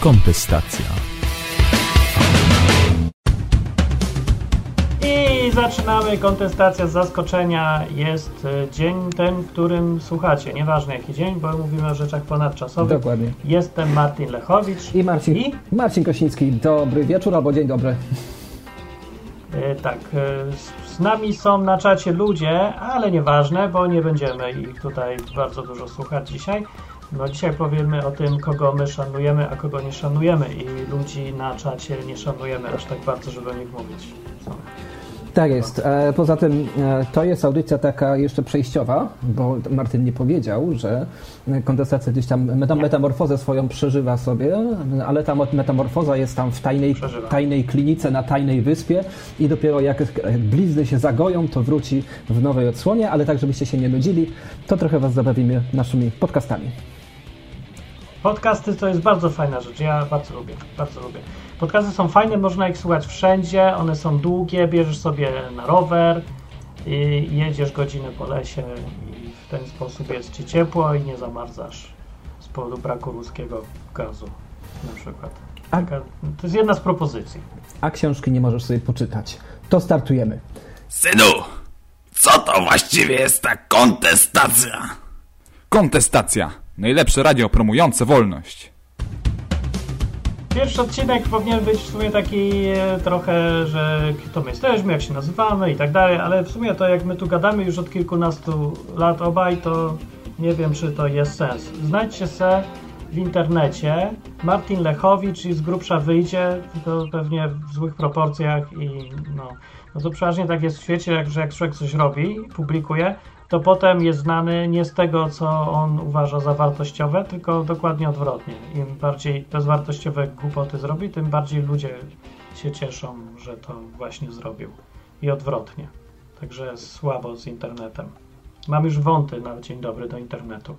Kontestacja. I zaczynamy. Kontestacja z zaskoczenia. Jest e, dzień ten, którym słuchacie. Nieważne jaki dzień, bo mówimy o rzeczach ponadczasowych. Dokładnie. Jestem Martin Lechowicz. I Marcin, I? Marcin Kosiński. Dobry wieczór albo dzień dobry. E, tak, e, z- z nami są na czacie ludzie, ale nieważne, bo nie będziemy ich tutaj bardzo dużo słuchać dzisiaj. No dzisiaj powiemy o tym, kogo my szanujemy, a kogo nie szanujemy i ludzi na czacie nie szanujemy aż tak bardzo, żeby o nich mówić. Tak jest. E, Poza tym e, to jest audycja taka jeszcze przejściowa, bo Martin nie powiedział, że kontestacja gdzieś tam metamorfozę swoją przeżywa sobie, ale ta metamorfoza jest tam w tajnej, Przeżywa. tajnej klinice na tajnej wyspie i dopiero jak jak blizny się zagoją, to wróci w nowej odsłonie, ale tak, żebyście się nie nudzili, to trochę Was zabawimy naszymi podcastami. Podcasty to jest bardzo fajna rzecz. Ja bardzo lubię, bardzo lubię. Podcasty są fajne, można ich słuchać wszędzie, one są długie, bierzesz sobie na rower i jedziesz godzinę po lesie i w ten sposób jest ci ciepło i nie zamarzasz z powodu braku ruskiego gazu na przykład. Taka, to jest jedna z propozycji. A książki nie możesz sobie poczytać. To startujemy. Synu, co to właściwie jest ta kontestacja? Kontestacja. Najlepsze radio promujące wolność. Pierwszy odcinek powinien być w sumie taki e, trochę, że kto my jesteśmy, jak się nazywamy i tak dalej, ale w sumie to jak my tu gadamy już od kilkunastu lat obaj, to nie wiem, czy to jest sens. Znajdźcie se w internecie Martin Lechowicz i z grubsza wyjdzie, to pewnie w złych proporcjach i no, no to przeważnie tak jest w świecie, jak, że jak człowiek coś robi, publikuje, to potem jest znany nie z tego, co on uważa za wartościowe, tylko dokładnie odwrotnie. Im bardziej bezwartościowe głupoty zrobi, tym bardziej ludzie się cieszą, że to właśnie zrobił. I odwrotnie. Także słabo z internetem. Mam już wąty na dzień dobry do internetu.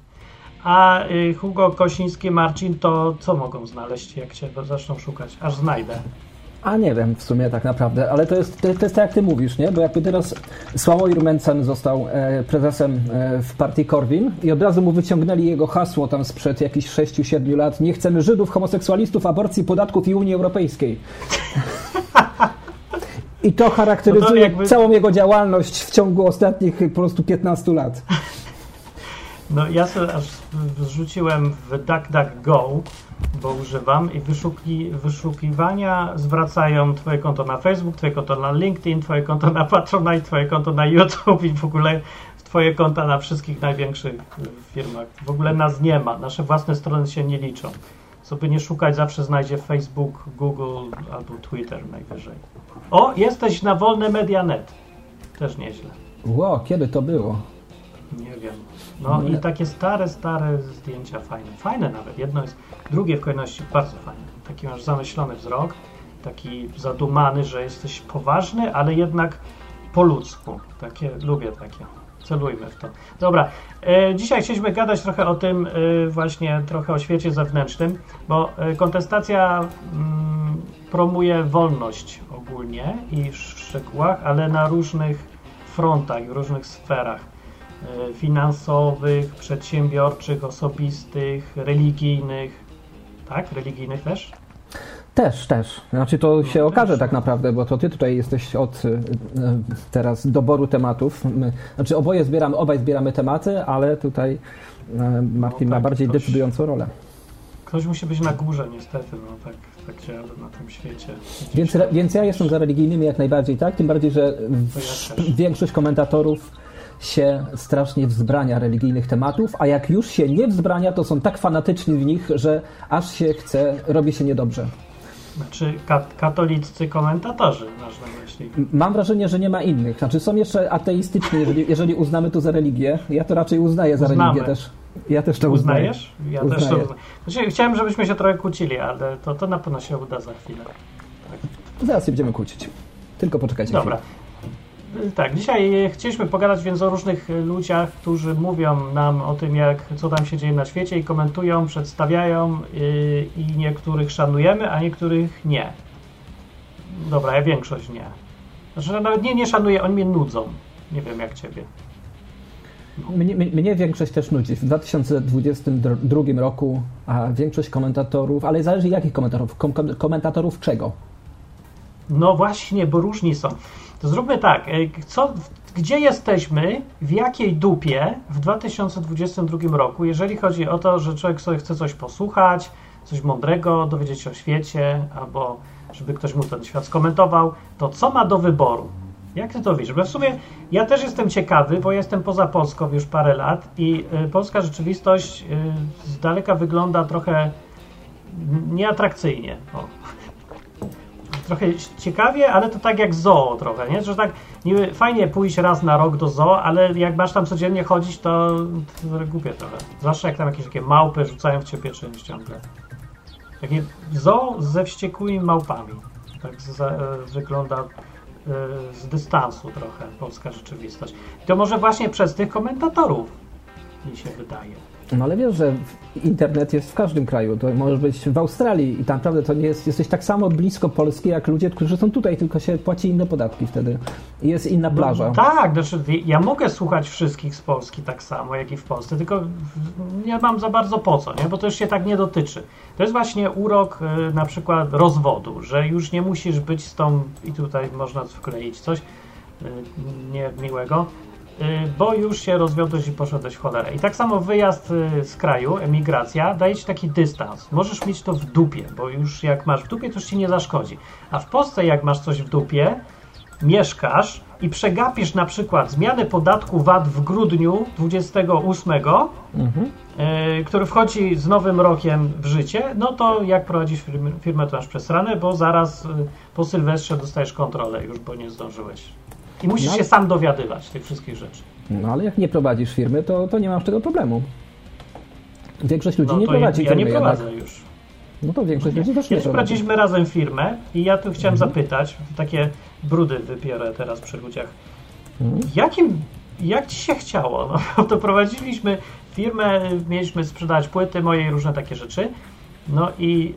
A y, Hugo Kosiński, Marcin, to co mogą znaleźć, jak cię zaczną szukać? Aż znajdę. A nie wiem w sumie tak naprawdę, ale to jest, to, to jest tak jak ty mówisz, nie? Bo jakby teraz Sławomir Mencen został e, prezesem e, w partii Korwin i od razu mu wyciągnęli jego hasło tam sprzed jakichś 6-7 lat. Nie chcemy Żydów, homoseksualistów, aborcji, podatków i Unii Europejskiej. I to charakteryzuje No to jakby- całą jego działalność w ciągu ostatnich po prostu 15 lat. No ja sobie aż wrzuciłem w DuckDuckGo, bo używam i wyszuki, wyszukiwania zwracają twoje konto na Facebook, twoje konto na LinkedIn, twoje konto na Patronite, twoje konto na YouTube i w ogóle twoje konta na wszystkich największych firmach. W ogóle nas nie ma, nasze własne strony się nie liczą. Sobie nie szukać, zawsze znajdzie Facebook, Google albo Twitter najwyżej. O, jesteś na wolne media.net. Też nieźle. Ło, kiedy to było? Nie wiem. No i takie stare, stare zdjęcia fajne. Fajne nawet. Jedno jest, drugie w kolejności bardzo fajne. Taki masz zamyślony wzrok, taki zadumany, że jesteś poważny, ale jednak po ludzku. Takie, lubię takie. Celujmy w to. Dobra, e, dzisiaj chcieliśmy gadać trochę o tym, e, właśnie trochę o świecie zewnętrznym, bo e, kontestacja mm, promuje wolność ogólnie i w szczegółach, ale na różnych frontach, w różnych sferach finansowych, przedsiębiorczych, osobistych, religijnych. Tak? Religijnych też? Też, też. Znaczy to się też. okaże tak naprawdę, bo to ty tutaj jesteś od y, teraz doboru tematów. My, znaczy oboje zbieramy, obaj zbieramy tematy, ale tutaj y, Martin No ma tak, bardziej ktoś- decydującą rolę. Ktoś musi być na górze niestety, no tak, tak działa na tym świecie. Więc, re- więc ja jestem za religijnymi jak najbardziej, tak? Tym bardziej, że w, ja większość komentatorów się strasznie wzbrania religijnych tematów, a jak już się nie wzbrania, to są tak fanatyczni w nich, że aż się chce, robi się niedobrze. Znaczy kat- katoliccy komentatorzy, masz na myśli. Mam wrażenie, że nie ma innych. Znaczy są jeszcze ateistyczni, jeżeli, jeżeli uznamy to za religię. Ja to raczej uznaję za Uznamy. religię też. Ja też to uznaję. Uznajesz? Ja też to Uznaję. uznaję. Znaczy, chciałem, żebyśmy się trochę kłócili, ale to, to na pewno się uda za chwilę. Zaraz się będziemy kłócić. Tylko poczekajcie Dobra. chwilę. Tak, dzisiaj e, chcieliśmy pogadać więc o różnych e, ludziach, którzy mówią nam o tym, jak, co tam się dzieje na świecie i komentują, przedstawiają yy, i niektórych szanujemy, a niektórych nie. Dobra, ja większość nie. Znaczy, nawet nie, nie szanuję, oni mnie nudzą. Nie wiem jak ciebie. Mnie, mnie, mnie większość też nudzi. W 2022 roku a większość komentatorów, ale zależy jakich komentatorów. Kom, kom- komentatorów czego? No właśnie, bo różni są. To zróbmy tak, e, co, gdzie jesteśmy, w jakiej dupie w 2022 roku, jeżeli chodzi o to, że człowiek sobie chce coś posłuchać, coś mądrego, dowiedzieć się o świecie, albo żeby ktoś mu ten świat skomentował, to co ma do wyboru? Jak ty to widzisz? Bo w sumie ja też jestem ciekawy, bo jestem poza Polską już parę lat i y, polska rzeczywistość y, z daleka wygląda trochę nieatrakcyjnie. O. Trochę ciekawie, ale to tak jak zoo trochę, nie? Że tak niby fajnie pójść raz na rok do zoo, ale jak masz tam codziennie chodzić, to, to głupie trochę. Zwłaszcza jak tam jakieś takie małpy rzucają w ciebie czymś ciągle. Takie zoo ze wściekłymi małpami. Tak za, e, wygląda e, z dystansu trochę polska rzeczywistość. I to może właśnie przez tych komentatorów mi się wydaje. No ale wiesz, że internet jest w każdym kraju. To możesz być w Australii i tam naprawdę to nie jest, jesteś tak samo blisko Polski jak ludzie, którzy są tutaj, tylko się płaci inne podatki wtedy. Jest inna plaża. No, tak, znaczy ja mogę słuchać wszystkich z Polski tak samo, jak i w Polsce, tylko nie mam za bardzo po co, nie? bo to już się tak nie dotyczy. To jest właśnie urok y, na przykład rozwodu, że już nie musisz być z tą, i tutaj można wkleić coś y, niemiłego, bo już się rozwiodłeś i poszedłeś w cholerę. I tak samo wyjazd y, z kraju, emigracja, daje ci taki dystans. Możesz mieć to w dupie, bo już jak masz w dupie, to już ci nie zaszkodzi. A w Polsce, jak masz coś w dupie, mieszkasz i przegapisz na przykład zmianę podatku VAT w grudniu 28, Mhm. yy, który wchodzi z nowym rokiem w życie, no to jak prowadzisz firmę, firmę to masz przesrane, bo zaraz yy, po Sylwestrze dostajesz kontrolę już, bo nie zdążyłeś. I musisz No. się sam dowiadywać tych wszystkich rzeczy. No ale jak nie prowadzisz firmy, to, to nie masz tego problemu. Większość ludzi No nie prowadzi ja nie firmy jednak. prowadzę już. No to większość ludzi też nie Kiedyś prowadzi. prowadziliśmy razem firmę i ja tu chciałem Mhm. zapytać, takie brudy wypierę teraz przy ludziach. Mhm. Jakim, jak ci się chciało? No, to prowadziliśmy firmę, mieliśmy sprzedawać płyty moje i różne takie rzeczy. No i,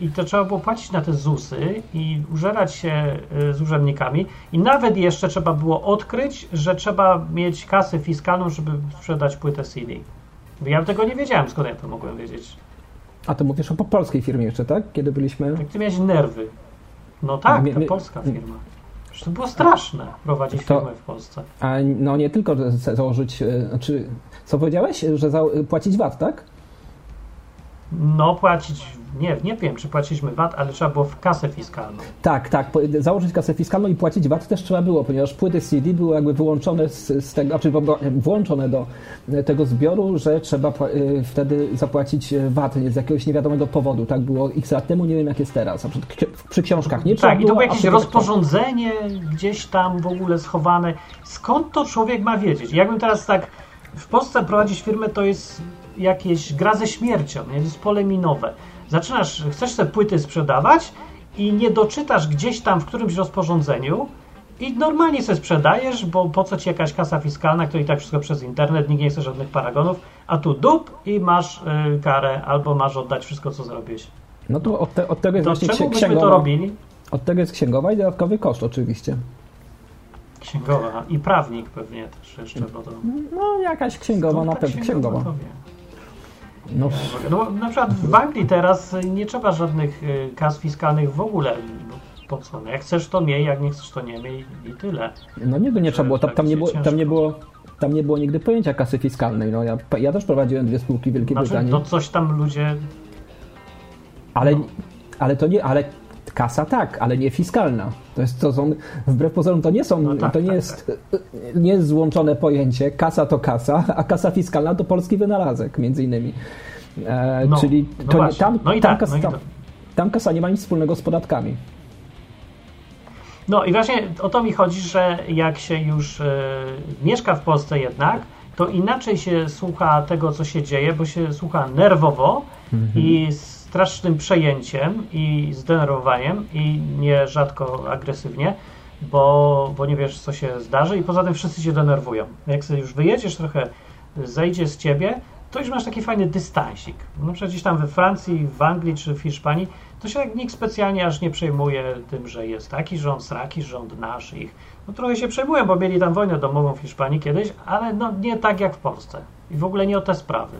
yy, i to trzeba było płacić na te ZUSy i użerać się yy, z urzędnikami i nawet jeszcze trzeba było odkryć, że trzeba mieć kasę fiskalną, żeby sprzedać płytę CD. Ja tego nie wiedziałem, skąd ja to mogłem wiedzieć. A to mówisz o po polskiej firmie jeszcze, tak? Kiedy byliśmy... Jak ty miałeś nerwy? No tak, My- to my- polska firma. To było straszne prowadzić To- firmę w Polsce. A no nie tylko założyć... e, Znaczy, co powiedziałeś? Że za, płacić VAT, tak? No płacić, nie, nie wiem czy płaciliśmy VAT, ale trzeba było w kasę fiskalną. Tak, tak. Założyć kasę fiskalną i płacić VAT też trzeba było, ponieważ płyty CD były jakby wyłączone z, z tego, znaczy włączone do tego zbioru, że trzeba y, wtedy zapłacić e, VAT z jakiegoś niewiadomego powodu. Tak było x lat temu, nie wiem jak jest teraz. Przy książkach nie trzeba Tak, i to było jakieś rozporządzenie gdzieś tam w ogóle schowane. Skąd to człowiek ma wiedzieć? Jakbym teraz tak w Polsce prowadzić firmę, to jest jakieś gra ze śmiercią, jest pole minowe. Zaczynasz, chcesz te płyty sprzedawać i nie doczytasz gdzieś tam w którymś rozporządzeniu i normalnie sobie sprzedajesz, bo po co ci jakaś kasa fiskalna, to i tak wszystko przez internet, nikt nie chce żadnych paragonów, a tu dup i masz y, karę, albo masz oddać wszystko, co zrobisz. No to od, te, od tego jest To właśnie czemu księ- byśmy to księgowa. robili? Od tego jest księgowa i dodatkowy koszt oczywiście. Księgowa i prawnik pewnie też jeszcze, bo to... No jakaś księgowa na ta pewno. Księgowa. wie? No, No, na przykład w Anglii teraz nie trzeba żadnych y, kas fiskalnych w ogóle. bo Po co? No jak chcesz to miej, jak nie chcesz to nie miej i tyle. no nigdy nie trzeba było. Tam, tam, nie było, tam, nie było, tam nie było nigdy pojęcia kasy fiskalnej. No, ja, ja też prowadziłem dwie spółki w Wielkiej Znaczy, Brytanii. no coś tam ludzie... Ale, No. ale to nie, ale kasa tak, ale nie fiskalna. To jest to są, wbrew pozorom to nie są, No tak, to nie tak, jest, nie jest złączone pojęcie. Kasa to kasa, a kasa fiskalna to polski wynalazek między innymi. E, No, czyli no to nie, właśnie. tam, No i tam, tak, kasa, no tam, tak. tam kasa nie ma nic wspólnego z podatkami. No i właśnie o to mi chodzi, że jak się już y, mieszka w Polsce jednak, to inaczej się słucha tego, co się dzieje, bo się słucha nerwowo i z strasznym przejęciem i zdenerwowaniem i nierzadko agresywnie, bo, bo nie wiesz, co się zdarzy i poza tym wszyscy się denerwują. Jak sobie już wyjedziesz, trochę zejdzie z ciebie, to już masz taki fajny dystansik. Przykład gdzieś tam we Francji, w Anglii czy w Hiszpanii, to się tak nikt specjalnie aż nie przejmuje tym, że jest taki rząd, sraki rząd, nasz ich. No trochę się przejmują, bo mieli tam wojnę domową w Hiszpanii kiedyś, ale no nie tak jak w Polsce. I w ogóle nie o te sprawy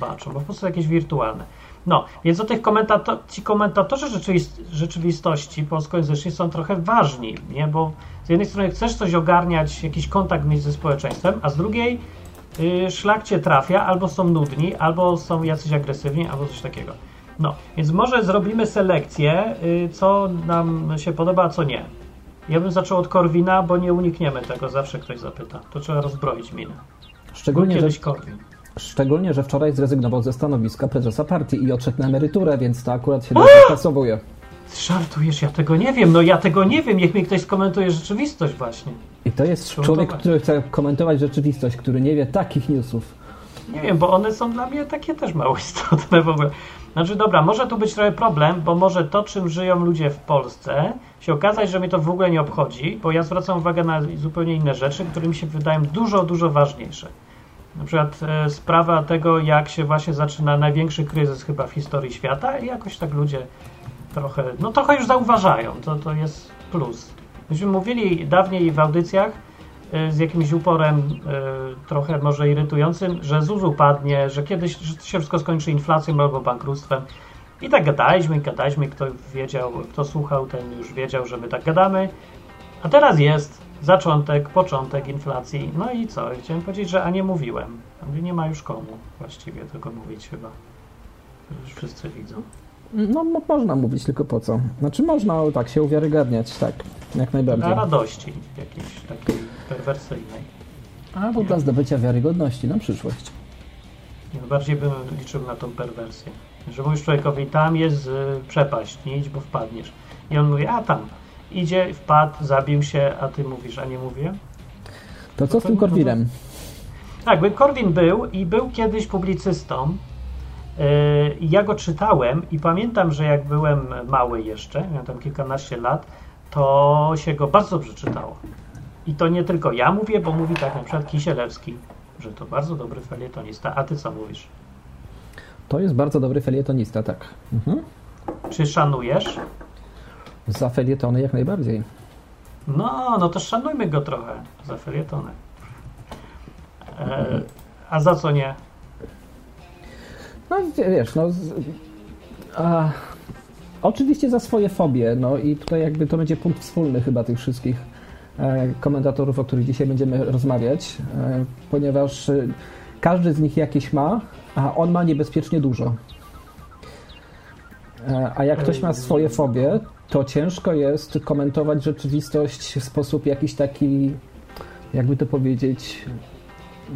baczą, bo w Polsce jakieś wirtualne. No, więc o tych komentator ci komentatorzy rzeczywist rzeczywistości polskojęzyczni są trochę ważni, nie? Bo z jednej strony chcesz coś ogarniać, jakiś kontakt mieć ze społeczeństwem, a z drugiej yy, szlak cię trafia, albo są nudni, albo są jacyś agresywni, albo coś takiego. No, więc może zrobimy selekcję, yy, co nam się podoba, a co nie. Ja bym zaczął od Korwina, bo nie unikniemy tego, zawsze ktoś zapyta. To trzeba rozbroić minę. Szczególnie, Był że, kiedyś Korwin. Szczególnie, że wczoraj zrezygnował ze stanowiska prezesa partii i odszedł na emeryturę, więc to akurat się do pasowuje. Żartujesz, ja tego nie wiem. No ja tego nie wiem. Niech mi ktoś skomentuje rzeczywistość właśnie. I to jest człowiek, to- który chce komentować rzeczywistość, który nie wie takich newsów. Nie wiem, bo one są dla mnie takie też mało istotne w ogóle. Znaczy, dobra, może tu być trochę problem, bo może to, czym żyją ludzie w Polsce, się okazać, że mnie to w ogóle nie obchodzi, bo ja zwracam uwagę na zupełnie inne rzeczy, które mi się wydają dużo, dużo ważniejsze. Na przykład e, sprawa tego, jak się właśnie zaczyna największy kryzys chyba w historii świata i jakoś tak ludzie trochę, no trochę już zauważają, to, to jest plus. Myśmy mówili dawniej w audycjach y, z jakimś uporem y, trochę może irytującym, że ZUS upadnie, że kiedyś że się wszystko skończy inflacją albo bankructwem. I tak gadaliśmy, gadaliśmy, kto wiedział, kto słuchał, ten już wiedział, że my tak gadamy. A teraz jest zaczątek, początek inflacji. No i co? Chciałem powiedzieć, że a nie mówiłem. Nie ma już komu właściwie tego mówić chyba. Już wszyscy widzą. No, mo- można mówić, tylko po co? Znaczy można ale tak się uwiarygadniać, tak, jak najbardziej. Dla radości jakiejś takiej perwersyjnej. Albo dla zdobycia wiarygodności na przyszłość. No, Bardziej bym liczył na tą perwersję. Że mówisz człowiekowi, tam jest y, przepaść, nie idź, bo wpadniesz. I on mówi, a tam. Idzie, wpadł, zabił się, a ty mówisz, a nie mówię? To co z tym Korwinem? Tak, by Korwin był i był kiedyś publicystą. I ja go czytałem i pamiętam, że jak byłem mały jeszcze, miałem tam kilkanaście lat, to się go bardzo dobrze czytało. I to nie tylko ja mówię, bo mówi tak na przykład Kisielewski, że to bardzo dobry felietonista. A ty co mówisz? To jest bardzo dobry felietonista, tak. Mhm. Czy szanujesz? Za felietony jak najbardziej. No, no to szanujmy go trochę za felietonę. E, a za co nie? No wie- wiesz, no... A, oczywiście za swoje fobie, no i tutaj jakby to będzie punkt wspólny chyba tych wszystkich e, komentatorów, o których dzisiaj będziemy rozmawiać, e, ponieważ e, każdy z nich jakieś ma, a on ma niebezpiecznie dużo. A jak ktoś ma swoje fobie, to ciężko jest komentować rzeczywistość w sposób jakiś taki, jakby to powiedzieć,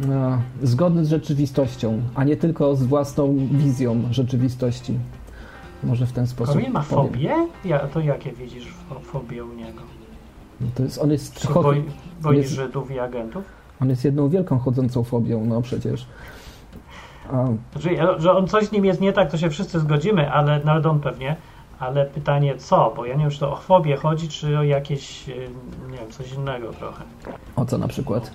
no, zgodny z rzeczywistością, a nie tylko z własną wizją rzeczywistości. Może w ten sposób. Korwin ma powiem. fobię? Ja, to jakie widzisz fo- fobię u niego? No To jest, on, jest, Czy boi, boi jest- Żydów i agentów? on jest jedną wielką chodzącą fobią, no przecież. A, Znaczy, że on coś z nim jest nie tak, to się wszyscy zgodzimy, ale nawet on pewnie. Ale pytanie co? Bo ja nie wiem, czy to o fobię chodzi, czy o jakieś, y, nie wiem, coś innego trochę. o co na przykład?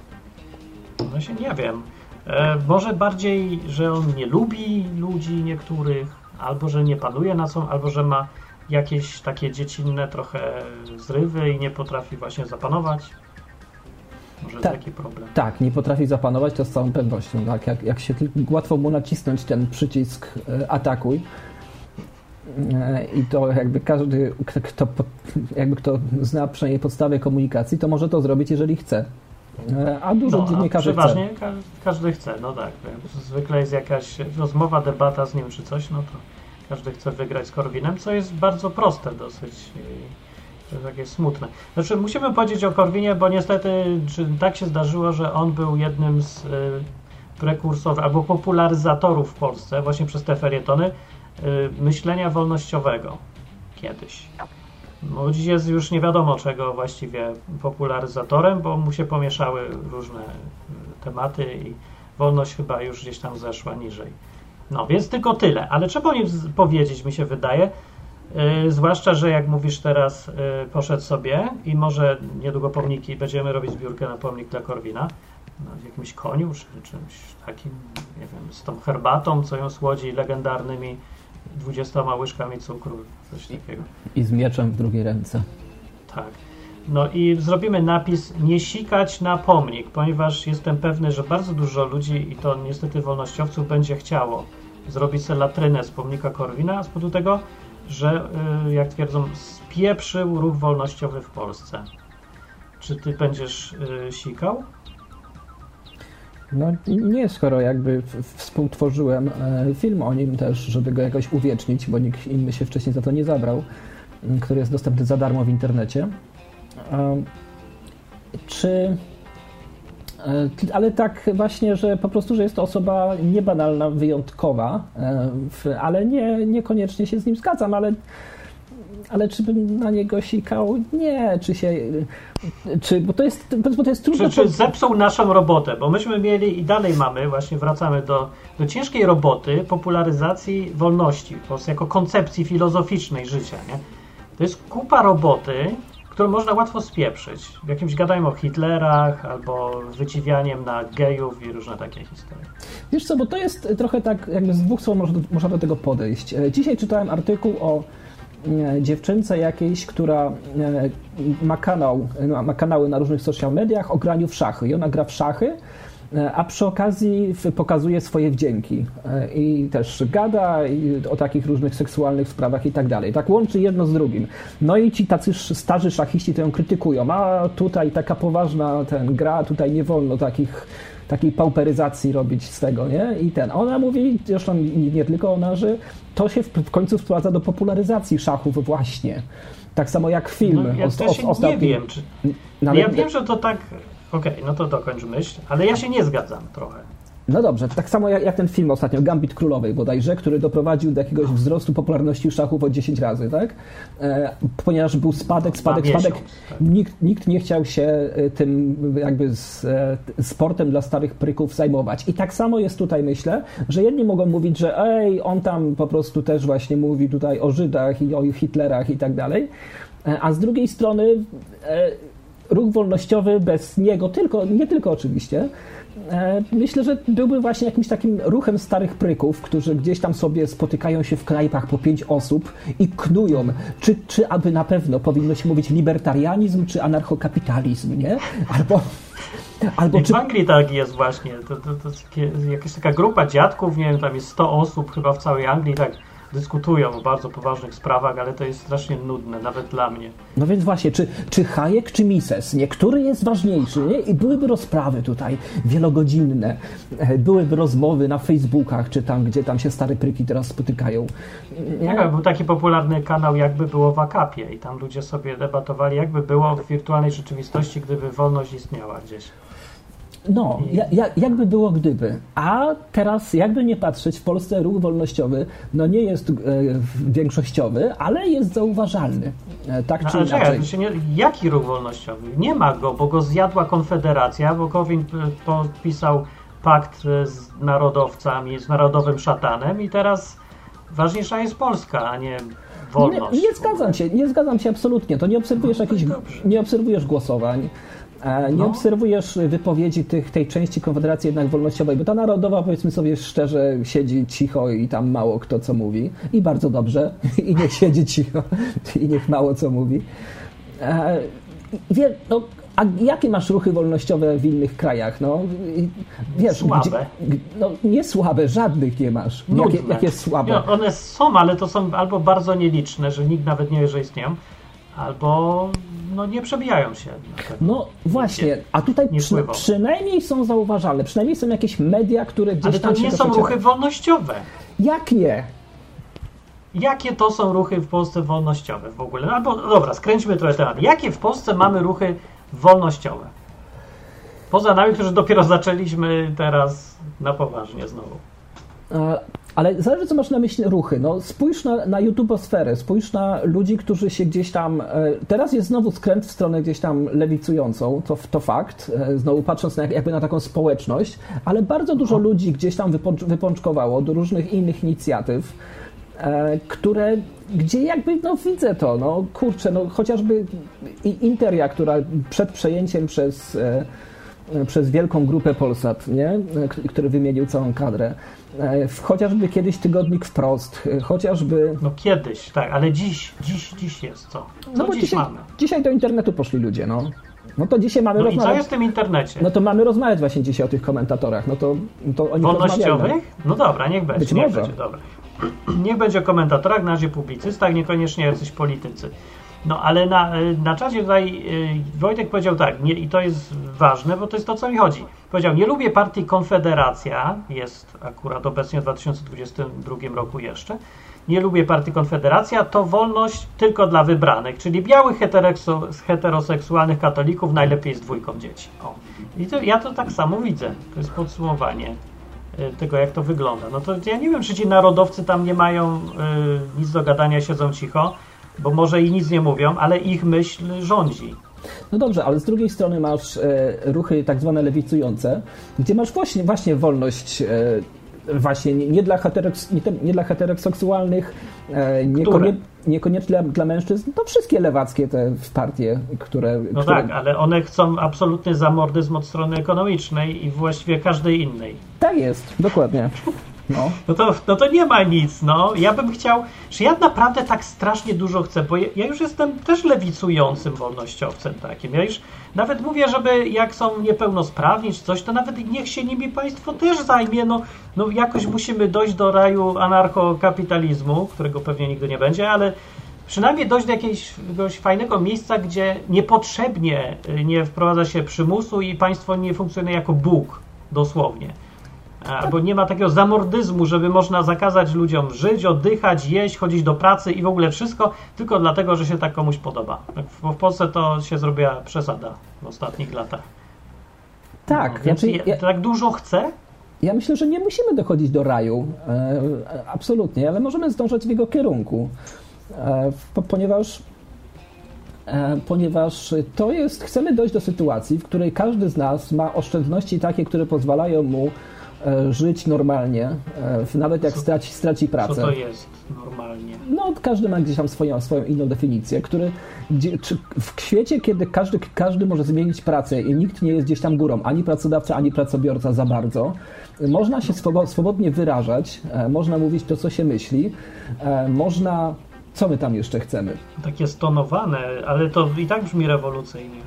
No się nie wiem. E, może bardziej, że on nie lubi ludzi niektórych, albo że nie panuje na są, albo że ma jakieś takie dziecinne trochę zrywy i nie potrafi właśnie zapanować. Może Tak. taki problem. Tak, nie potrafi zapanować, to z całą pewnością. Tak? Jak, jak się tylko łatwo mu nacisnąć ten przycisk e, atakuj. E, I to jakby każdy, kto, jakby kto zna przynajmniej podstawę komunikacji, to może to zrobić, jeżeli chce. E, A dużo No, dziennikarzy chce. przeważnie ka- każdy chce, no tak. Zwykle jest jakaś rozmowa, debata z nim czy coś, no to każdy chce wygrać z Korwinem, co jest bardzo proste dosyć. takie smutne. Znaczy, musimy powiedzieć o Korwinie, bo niestety tak się zdarzyło, że on był jednym z y, prekursorów albo popularyzatorów w Polsce, właśnie przez te ferietony, myślenia wolnościowego kiedyś. Bo dziś jest już nie wiadomo czego właściwie popularyzatorem, bo mu się pomieszały różne y, tematy i wolność chyba już gdzieś tam zeszła niżej. No, więc tylko tyle. Ale trzeba o nim powiedzieć, mi się wydaje. Yy, zwłaszcza, że jak mówisz teraz, yy, poszedł sobie i może niedługo pomniki, będziemy robić zbiórkę na pomnik dla Korwina, na jakimś koniu czy czymś takim, nie wiem, z tą herbatą, co ją słodzi, legendarnymi 20 łyżkami cukru, coś takiego. I z mieczem w drugiej ręce. Tak. No i zrobimy napis nie sikać na pomnik, ponieważ jestem pewny, że bardzo dużo ludzi i to niestety wolnościowców będzie chciało zrobić sobie latrynę z pomnika Korwina z powodu tego, że y, jak twierdzą spieprzył ruch wolnościowy w Polsce. Czy ty będziesz y, sikał? No nie, skoro jakby współtworzyłem e, film o nim też, żeby go jakoś uwiecznić, bo nikt inny się wcześniej za to nie zabrał, który jest dostępny za darmo w internecie. Czy... e, Ale tak właśnie, że po prostu, że jest to osoba niebanalna, wyjątkowa, e, ale nie, niekoniecznie się z nim zgadzam, ale ale czy bym na niego sikał? Nie, czy się. Czy, bo to jest, bo to jest trudno. Czy, czy po- zepsuł naszą robotę? Bo myśmy mieli i dalej mamy, właśnie wracamy do, do ciężkiej roboty popularyzacji wolności w Polsce jako koncepcji filozoficznej życia. Nie? To jest kupa roboty, którą można łatwo spieprzyć. W jakimś gadajmy o Hitlerach albo wyciwianiem na gejów i różne takie historie. Wiesz co, bo to jest trochę tak, jakby z dwóch stron można do, można do tego podejść. E, Dzisiaj czytałem artykuł o dziewczynce jakiejś, która e, ma kanał, e, ma kanały na różnych social mediach o graniu w szachy. I ona gra w szachy, e, a przy okazji pokazuje swoje wdzięki. E, I też gada o takich różnych seksualnych sprawach i tak dalej. Tak łączy jedno z drugim. No i ci tacy starzy szachiści to ją krytykują. A tutaj taka poważna ten gra, tutaj nie wolno takich takiej pauperyzacji robić z tego, nie? I ten. Ona mówi, zresztą nie, nie tylko ona, że to się w, końcu wprowadza do popularyzacji szachów właśnie. Tak samo jak film. No, ja os- też os- nie wiem, czy... Ale- Ja wiem, że to tak... Okej, no to dokończ myśl, ale ja się nie zgadzam trochę. No dobrze, tak samo jak, jak ten film ostatnio, Gambit Królowej bodajże, który doprowadził do jakiegoś wzrostu popularności szachów o 10 razy, tak? E, ponieważ był spadek, spadek, spadek. tak. Nikt, nikt nie chciał się e, tym jakby z, e, sportem dla starych pryków zajmować. I tak samo jest tutaj, myślę, że jedni mogą mówić, że ej, on tam po prostu też właśnie mówi tutaj o Żydach i o Hitlerach i tak dalej, E, a z drugiej strony e, ruch wolnościowy bez niego, tylko, nie tylko oczywiście, myślę, że byłby właśnie jakimś takim ruchem starych pryków, którzy gdzieś tam sobie spotykają się w knajpach po pięć osób i knują, czy, czy aby na pewno powinno się mówić libertarianizm, czy anarchokapitalizm, nie? Albo, albo I czy... w Anglii tak jest właśnie. To, to, to jakaś taka grupa dziadków, nie wiem, tam jest 100 osób chyba w całej Anglii, tak dyskutują o bardzo poważnych sprawach, ale to jest strasznie nudne, nawet dla mnie. No więc właśnie, czy, czy Hayek, czy Mises, nie? Który jest ważniejszy, nie? I byłyby rozprawy tutaj wielogodzinne, e, byłyby rozmowy na Facebookach, czy tam, gdzie tam się stare pryki teraz spotykają. Nie wiem, był taki popularny kanał Jakby było w Akapie i tam ludzie sobie debatowali, jakby było w wirtualnej rzeczywistości, gdyby wolność istniała gdzieś. No, ja, ja, jakby było gdyby. A teraz, jakby nie patrzeć, w Polsce ruch wolnościowy no nie jest e, większościowy, ale jest zauważalny. E, tak No, czy ale czekaj, inaczej. się nie, jaki ruch wolnościowy? Nie ma go, bo go zjadła Konfederacja, bo Kowin p- podpisał pakt e, z narodowcami, z narodowym szatanem i teraz ważniejsza jest Polska, a nie wolność. Nie, nie zgadzam się, nie zgadzam się absolutnie. To nie obserwujesz No to jakichś, nie obserwujesz głosowań, nie No. obserwujesz wypowiedzi tych, tej części Konfederacji jednak wolnościowej, bo ta narodowa, powiedzmy sobie szczerze, siedzi cicho i tam mało kto co mówi. I bardzo dobrze. I niech siedzi cicho i niech mało co mówi. E, Wie, no, a jakie masz ruchy wolnościowe w innych krajach? No, wiesz, Słabe. Gdzie, no, nie słabe, żadnych nie masz. Jakie, jakie słabe? One są, ale to są albo bardzo nieliczne, że nikt nawet nie wie, że istnieją, albo no, nie przebijają się. No właśnie, a tutaj przy, przynajmniej są zauważalne, przynajmniej są jakieś media, które gdzieś Ale to tam się nie są ruchy wolnościowe. Jak nie? Jakie to są ruchy w Polsce wolnościowe w ogóle? Albo, no dobra, skręćmy trochę temat. Jakie w Polsce mamy ruchy wolnościowe? Poza nami, którzy dopiero zaczęliśmy teraz na poważnie znowu. Ale zależy, co masz na myśli ruchy. No, spójrz na, na YouTubosferę, spójrz na ludzi, którzy się gdzieś tam. e, Teraz jest znowu skręt w stronę gdzieś tam lewicującą, to, to fakt, e, znowu patrząc na, jakby na taką społeczność, ale bardzo dużo ludzi gdzieś tam wypącz, wypączkowało do różnych innych inicjatyw, e, które, gdzie jakby, no widzę to, no kurczę, no chociażby Interia, która przed przejęciem przez. przez wielką grupę Polsat, nie? Który wymienił całą kadrę. E, Chociażby kiedyś tygodnik wprost, e, chociażby. No kiedyś, tak, ale dziś, dziś, dziś jest co? Co No bo dziś dzisiaj, mamy? dzisiaj do internetu poszli ludzie, no. No to dzisiaj mamy No i co rozmawiać. jest w tym internecie? No to mamy rozmawiać właśnie dzisiaj o tych komentatorach. No to, to oni. Wolnościowych? No dobra, niech będzie. Być niech może. będzie, dobra. Niech będzie o komentatorach, na razie publicystach, niekoniecznie jacyś politycy. No ale na, na czacie tutaj y, Wojtek powiedział tak, nie, i to jest ważne, bo to jest to, co mi chodzi. Powiedział, nie lubię partii Konfederacja, jest akurat obecnie w 2022 roku jeszcze, nie lubię partii Konfederacja, to wolność tylko dla wybranych, czyli białych heteroseksualnych katolików, najlepiej z dwójką dzieci. O. I to, ja to tak samo widzę. To jest podsumowanie y, tego, jak to wygląda. No to ja nie wiem, czy ci narodowcy tam nie mają y, nic do gadania, siedzą cicho, bo może i nic nie mówią, ale ich myśl rządzi. No dobrze, ale z drugiej strony masz e, ruchy tak zwane lewicujące, gdzie masz właśnie, właśnie wolność e, właśnie nie, dla hetereks, nie, nie dla heteroseksualnych, e, niekonie, niekoniecznie dla, dla mężczyzn, to wszystkie lewackie te partie, które... No które tak, ale one chcą absolutny zamordyzm od strony ekonomicznej i właściwie każdej innej. tak jest, dokładnie. No. No to, no to nie ma nic, no. Ja bym chciał, że ja naprawdę tak strasznie dużo chcę, bo ja, już jestem też lewicującym wolnościowcem takim. Ja już nawet mówię, żeby jak są niepełnosprawni czy coś, to nawet niech się nimi państwo też zajmie. No, no jakoś musimy dojść do raju anarchokapitalizmu, którego pewnie nigdy nie będzie, ale przynajmniej dojść do jakiegoś, jakiegoś fajnego miejsca, gdzie niepotrzebnie y, nie wprowadza się przymusu i państwo nie funkcjonuje jako Bóg, dosłownie. Albo nie ma takiego zamordyzmu, żeby można zakazać ludziom żyć, oddychać, jeść, chodzić do pracy i w ogóle wszystko, tylko dlatego, że się tak komuś podoba. Bo w Polsce to się zrobiła przesada w ostatnich latach. Tak, No, znaczy, ja, tak dużo chcę? ja myślę, że nie musimy dochodzić do raju, e, absolutnie, ale możemy zdążać w jego kierunku, e, po, ponieważ e, ponieważ to jest, chcemy dojść do sytuacji, w której każdy z nas ma oszczędności takie, które pozwalają mu żyć normalnie, e, nawet jak Co- straci, straci Co pracę. to jest normalnie? No, każdy ma gdzieś tam swoją, swoją inną definicję, który gdzie, w świecie, kiedy każdy, każdy może zmienić pracę i nikt nie jest gdzieś tam górą, ani pracodawca, ani pracobiorca za bardzo, można się swobo- swobodnie wyrażać, e, można mówić to, co się myśli, e, można... Co my tam jeszcze chcemy? Takie stonowane, ale to i tak brzmi rewolucyjnie.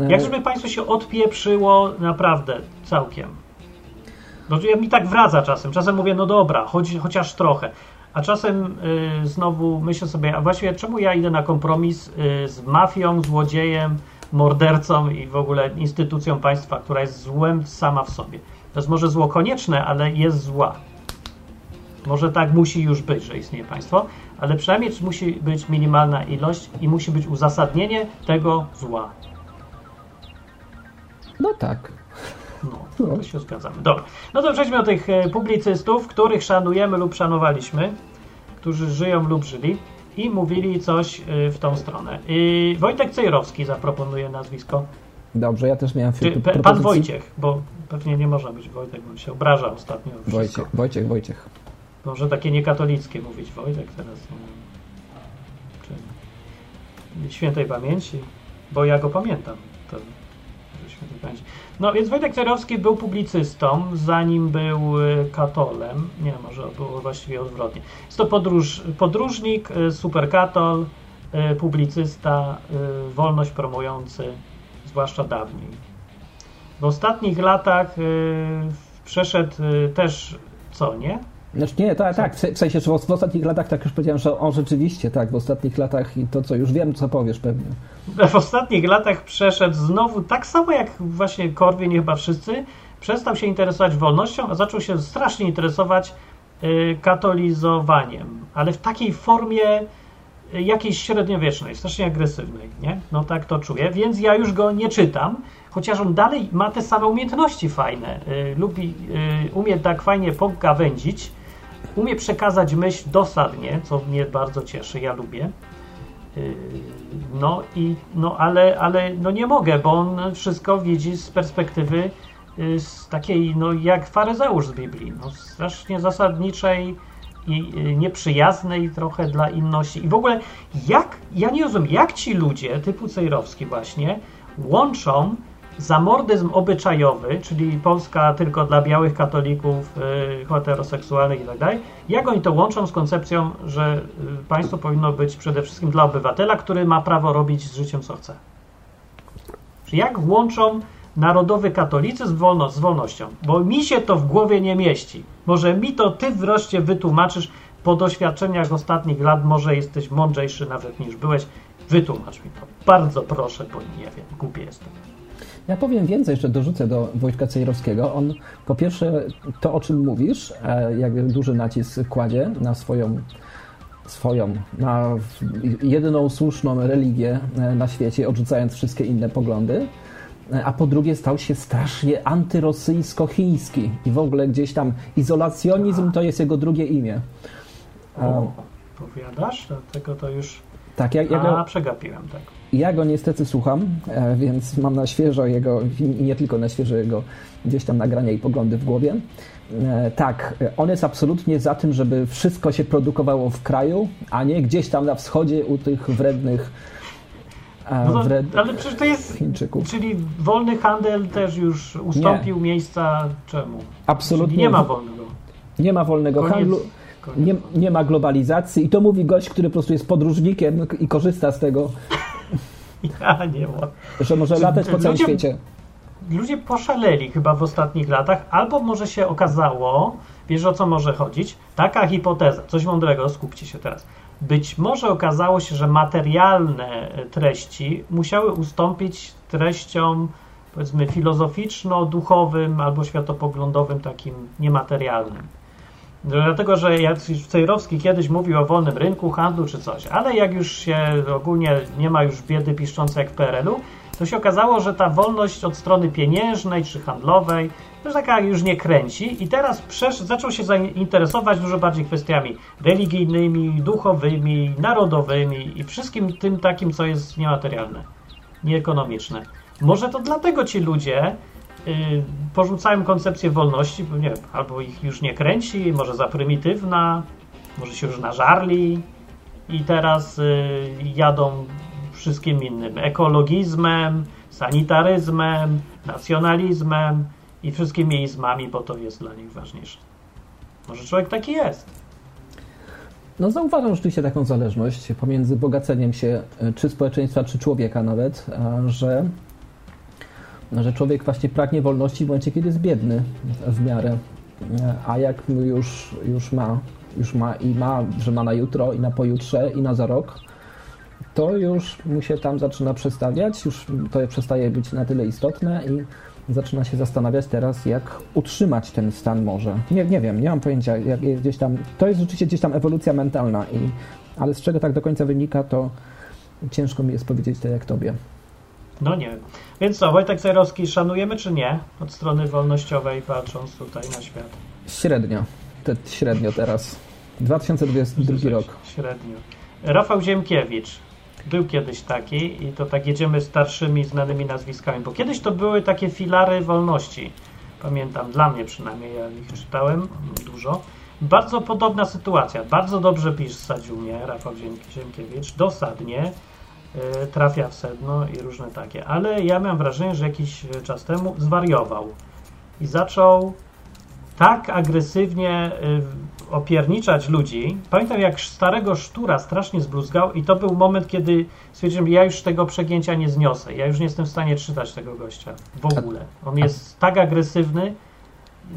E, Jak żeby państwo się odpieprzyło naprawdę całkiem. No, ja mi tak wraca czasem. Czasem mówię, no dobra, choć, chociaż trochę. A czasem y, znowu myślę sobie, a właściwie czemu ja idę na kompromis y, z mafią, złodziejem, mordercą i w ogóle instytucją państwa, która jest złem sama w sobie. To jest może zło konieczne, ale jest zła. Może tak musi już być, że istnieje państwo, ale przynajmniej musi być minimalna ilość i musi być uzasadnienie tego zła. No tak. No, to się zgadzamy. Dobra. No to przejdźmy do tych e, publicystów, których szanujemy lub szanowaliśmy, którzy żyją lub żyli i mówili coś e, w tą stronę. I Wojtek Cejrowski zaproponuje nazwisko. Dobrze, ja też miałem Czy, pro- pe, pan Wojciech, bo pewnie nie można być Wojtek, bo się obraża ostatnio. Wojciech, Wojciech, Wojciech. Może takie niekatolickie mówić Wojtek teraz. wiem. Czy świętej pamięci, bo ja go pamiętam. To, świętej pamięci. No więc Wojtek Cerowski był publicystą, zanim był y, katolem. Nie, może było właściwie odwrotnie. Jest to podróż, podróżnik, y, superkatol, y, publicysta, wolność promujący, zwłaszcza dawniej. W ostatnich latach przeszedł też co, nie? Znaczy nie, tak, tak, w se- w sensie, że w, ostatnich latach, tak już powiedziałem, że on rzeczywiście, tak, w ostatnich latach i to, co już wiem, co powiesz pewnie. w ostatnich latach przeszedł znowu, tak samo jak właśnie Korwin i chyba wszyscy, przestał się interesować wolnością, a zaczął się strasznie interesować y, katolizowaniem, ale w takiej formie y, jakiejś średniowiecznej, strasznie agresywnej, nie? No tak to czuję, więc ja już go nie czytam, chociaż on dalej ma te same umiejętności fajne, y, lubi, umie tak fajnie pogawędzić, umie przekazać myśl dosadnie, co mnie bardzo cieszy, ja lubię. Yy, No i no ale, ale no nie mogę, bo on wszystko widzi z perspektywy yy, z takiej, no jak faryzeusz z Biblii, no strasznie zasadniczej i yy, nieprzyjaznej trochę dla inności. I w ogóle jak, ja nie rozumiem, jak ci ludzie typu Cejrowski właśnie łączą zamordyzm obyczajowy, czyli Polska tylko dla białych katolików, y, heteroseksualnych tak dalej, jak oni to łączą z koncepcją, że y, państwo powinno być przede wszystkim dla obywatela, który ma prawo robić z życiem co chce? Czy jak łączą narodowy katolicyzm wolno, z wolnością? Bo mi się to w głowie nie mieści. Może mi to ty wreszcie wytłumaczysz po doświadczeniach ostatnich lat, może jesteś mądrzejszy nawet niż byłeś. Wytłumacz mi to. Bardzo proszę, bo nie wiem, głupie jestem. Ja powiem więcej, jeszcze dorzucę do Wojtka Cejrowskiego. On po pierwsze to, o czym mówisz, e, jak duży nacisk kładzie na swoją, swoją na jedyną słuszną religię e, na świecie, odrzucając wszystkie inne poglądy. E, a po drugie stał się strasznie antyrosyjsko-chiński i w ogóle gdzieś tam izolacjonizm to jest jego drugie imię. O, powiadasz? Dlatego to już... Tak, ja, ja A, go, przegapiłem, tak. Ja go niestety słucham, e, więc mam na świeżo jego, i nie tylko na świeżo jego gdzieś tam nagrania i poglądy w głowie. E, Tak, on jest absolutnie za tym, żeby wszystko się produkowało w kraju, a nie gdzieś tam na wschodzie u tych wrednych, e, No to, ale przecież to jest... Chińczyków. Czyli wolny handel też już ustąpił miejsca czemu? Absolutnie Czyli nie ma wolnego. nie ma wolnego Koniec. handlu. Nie, nie ma globalizacji i to mówi gość, który po prostu jest podróżnikiem i korzysta z tego, Ja nie ma. że może latać po całym Ludzie- świecie. Ludzie poszaleli chyba w ostatnich latach, albo może się okazało, wiesz o co może chodzić? Taka hipoteza, coś mądrego, skupcie się teraz. Być może okazało się, że materialne treści musiały ustąpić treściom powiedzmy filozoficzno-duchowym albo światopoglądowym, takim niematerialnym. Dlatego, że Cejrowski kiedyś mówił o wolnym rynku, handlu czy coś, ale jak już się ogólnie nie ma już biedy piszczącej jak w PRL-u, to się okazało, że ta wolność od strony pieniężnej czy handlowej już taka już nie kręci i teraz przesz- zaczął się zainteresować dużo bardziej kwestiami religijnymi, duchowymi, narodowymi i wszystkim tym takim, co jest niematerialne, nieekonomiczne. Może to dlatego ci ludzie porzucają koncepcję wolności, nie albo ich już nie kręci, może za prymitywna, może się już nażarli i teraz y, jadą wszystkim innym ekologizmem, sanitaryzmem, nacjonalizmem i wszystkimi izmami, bo to jest dla nich ważniejsze. Może człowiek taki jest. No zauważam rzeczywiście taką zależność pomiędzy bogaceniem się e, czy społeczeństwa, czy człowieka nawet, że, że człowiek właśnie pragnie wolności w momencie, kiedy jest biedny w miarę. E, A jak już, już ma, już ma i ma, że ma na jutro i na pojutrze i na za rok, to już mu się tam zaczyna przestawiać, już to przestaje być na tyle istotne i zaczyna się zastanawiać teraz, jak utrzymać ten stan może. Nie, nie wiem, nie mam pojęcia, jak gdzieś tam, to jest rzeczywiście gdzieś tam ewolucja mentalna, i, ale z czego tak do końca wynika, to ciężko mi jest powiedzieć tak jak tobie. No nie wiem. Więc co, Wojtek Zajrowski szanujemy czy nie? Od strony wolnościowej patrząc tutaj na świat. Średnio, te, średnio teraz. 2022 rok. Średnio. Rafał Ziemkiewicz. Był kiedyś taki i to tak jedziemy starszymi, znanymi nazwiskami, bo kiedyś to były takie filary wolności. Pamiętam, dla mnie przynajmniej, ja ich czytałem dużo. Bardzo podobna sytuacja. Bardzo dobrze pisać umie Rafał Ziem- Ziemkiewicz, dosadnie trafia w sedno i różne takie. Ale ja miałem wrażenie, że jakiś czas temu zwariował i zaczął tak agresywnie y, opierniczać ludzi. Pamiętam, jak starego sztura strasznie zbluzgał i to był moment, kiedy stwierdziłem, ja już tego przegięcia nie zniosę. Ja już nie jestem w stanie czytać tego gościa w ogóle. On jest tak agresywny,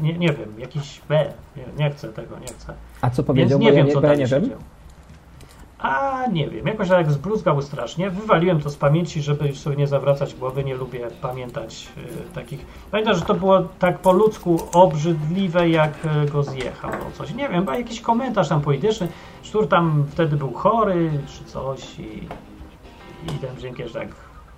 nie, nie wiem, jakiś B, nie, nie chcę tego, nie chcę. A co Więc powiedział, nie bo ja wiem, nie, co ja nie wiem. działo. A nie wiem, jakoś tak zbluzgał strasznie. Wywaliłem to z pamięci, żeby już sobie nie zawracać głowy. Nie lubię pamiętać y, takich. Pamiętam, że to było tak po ludzku obrzydliwe, jak y, go zjechał. No coś. Nie wiem, chyba jakiś komentarz tam polityczny. Sztur tam wtedy był chory, czy coś i, i ten dziękierz tak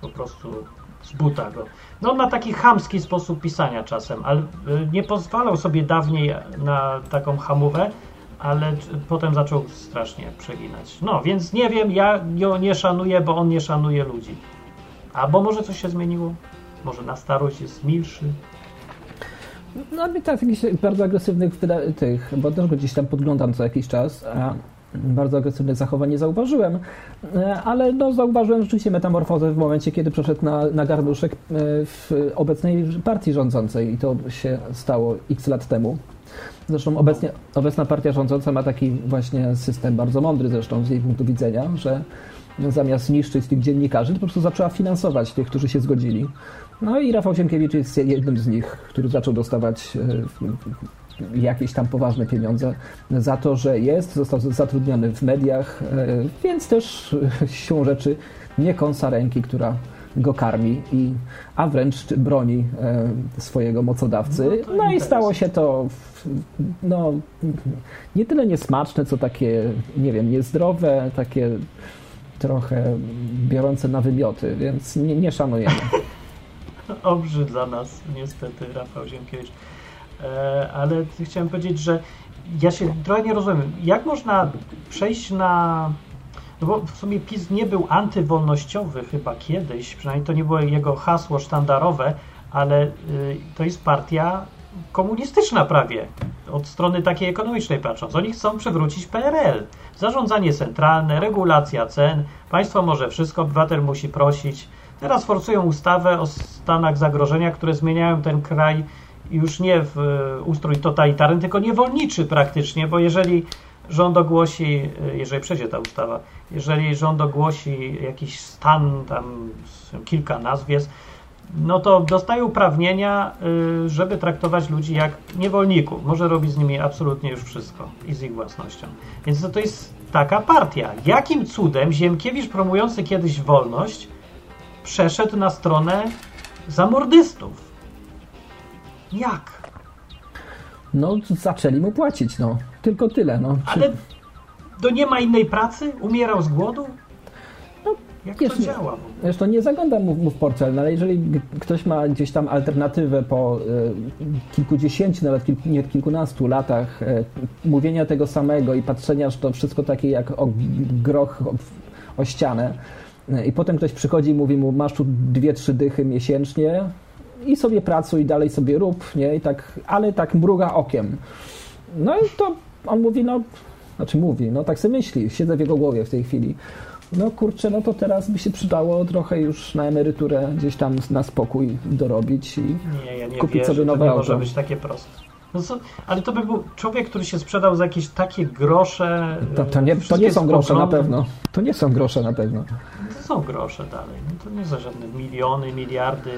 po prostu z buta go. No on ma taki chamski sposób pisania czasem, ale y, nie pozwalał sobie dawniej na taką hamówę, ale potem zaczął strasznie przeginać. No, więc nie wiem, ja go nie szanuję, bo on nie szanuje ludzi. Albo może coś się zmieniło? Może na starość jest milszy? No ale tak, jakichś bardzo agresywnych tych, bo też go gdzieś tam podglądam co jakiś czas, a bardzo agresywnych zachowań nie zauważyłem, e, ale no, zauważyłem rzeczywiście metamorfozę w momencie, kiedy przeszedł na, na garnuszek e, w obecnej partii rządzącej i to się stało x lat temu. Zresztą obecnie, obecna partia rządząca ma taki właśnie system, bardzo mądry zresztą z jej punktu widzenia, że zamiast niszczyć tych dziennikarzy, to po prostu zaczęła finansować tych, którzy się zgodzili. No i Rafał Sienkiewicz jest jednym z nich, który zaczął dostawać e, jakieś tam poważne pieniądze za to, że jest, został zatrudniony w mediach, e, więc też siłą rzeczy nie kąsa ręki, która go karmi, i, a wręcz broni swojego mocodawcy. No, no i stało się to no, nie tyle niesmaczne, co takie, nie wiem, niezdrowe, takie trochę biorące na wymioty, więc nie, nie szanujemy. Obrzydza nas niestety Rafał Ziemkiewicz. E, ale chciałem powiedzieć, że ja się trochę nie rozumiem. Jak można przejść na... No bo w sumie PiS nie był antywolnościowy chyba kiedyś, przynajmniej to nie było jego hasło sztandarowe, ale y, to jest partia komunistyczna prawie, od strony takiej ekonomicznej patrząc. Oni chcą przywrócić PRL. Zarządzanie centralne, regulacja cen, państwo może wszystko, obywatel musi prosić. Teraz forsują ustawę o stanach zagrożenia, które zmieniają ten kraj już nie w e, ustrój totalitarny, tylko niewolniczy praktycznie, bo jeżeli rząd ogłosi, e, jeżeli przejdzie ta ustawa, jeżeli rząd ogłosi jakiś stan, tam kilka nazw jest, no to dostaje uprawnienia, y, żeby traktować ludzi jak niewolników. Może robić z nimi absolutnie już wszystko i z ich własnością. Więc to, to jest taka partia. Jakim cudem Ziemkiewicz promujący kiedyś wolność przeszedł na stronę zamordystów? Jak? No, zaczęli mu płacić, no. Tylko tyle, no. Ale to nie ma innej pracy? Umierał z głodu? Jak wiesz, to działa? Wiesz, to nie zaglądam mu, mu w portfel, no ale jeżeli ktoś ma gdzieś tam alternatywę po y, kilkudziesięciu, nawet kilku, nie kilkunastu latach y, mówienia tego samego i patrzenia, że to wszystko takie jak o groch o, o ścianę y, i potem ktoś przychodzi i mówi mu, masz tu dwie, trzy dychy miesięcznie i sobie pracuj, dalej sobie rób, nie? I tak, ale tak mruga okiem. No i to on mówi, no, znaczy mówi, no tak sobie myśli, siedzę w jego głowie w tej chwili no kurczę, no to teraz by się przydało trochę już na emeryturę gdzieś tam na spokój dorobić i nie, ja nie kupić wierzę, sobie nowe to nie auto. może być takie proste. No co, ale to by był człowiek, który się sprzedał za jakieś takie grosze. To, to, nie, to nie są grosze na pewno. To nie są grosze na pewno. To są grosze dalej. No to nie za żadne miliony, miliardy,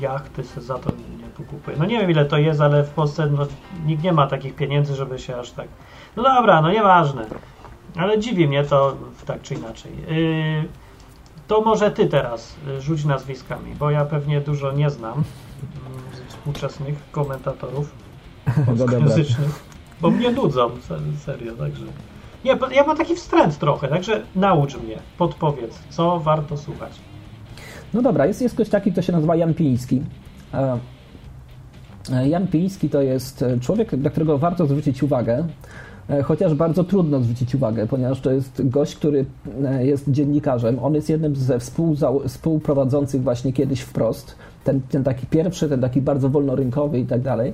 jachty się za to nie pokupuje. No nie wiem ile to jest, ale w Polsce no, nikt nie ma takich pieniędzy, żeby się aż tak... No dobra, no nieważne. Ale dziwi mnie to tak czy inaczej. Yy, to może ty teraz y, rzuć nazwiskami, bo ja pewnie dużo nie znam mm, współczesnych komentatorów polskojęzycznych, bo mnie nudzą, serio, także... Nie, ja mam taki wstręt trochę, także naucz mnie, podpowiedz, co warto słuchać. No dobra, jest, jest ktoś taki, kto się nazywa Jan Piński. E, e, Jan Piński to jest człowiek, na którego warto zwrócić uwagę, E, chociaż bardzo trudno zwrócić uwagę, ponieważ to jest gość, który e, jest dziennikarzem. On jest jednym ze współprowadzących właśnie kiedyś wprost. Ten, ten taki pierwszy, ten taki bardzo wolnorynkowy i tak dalej.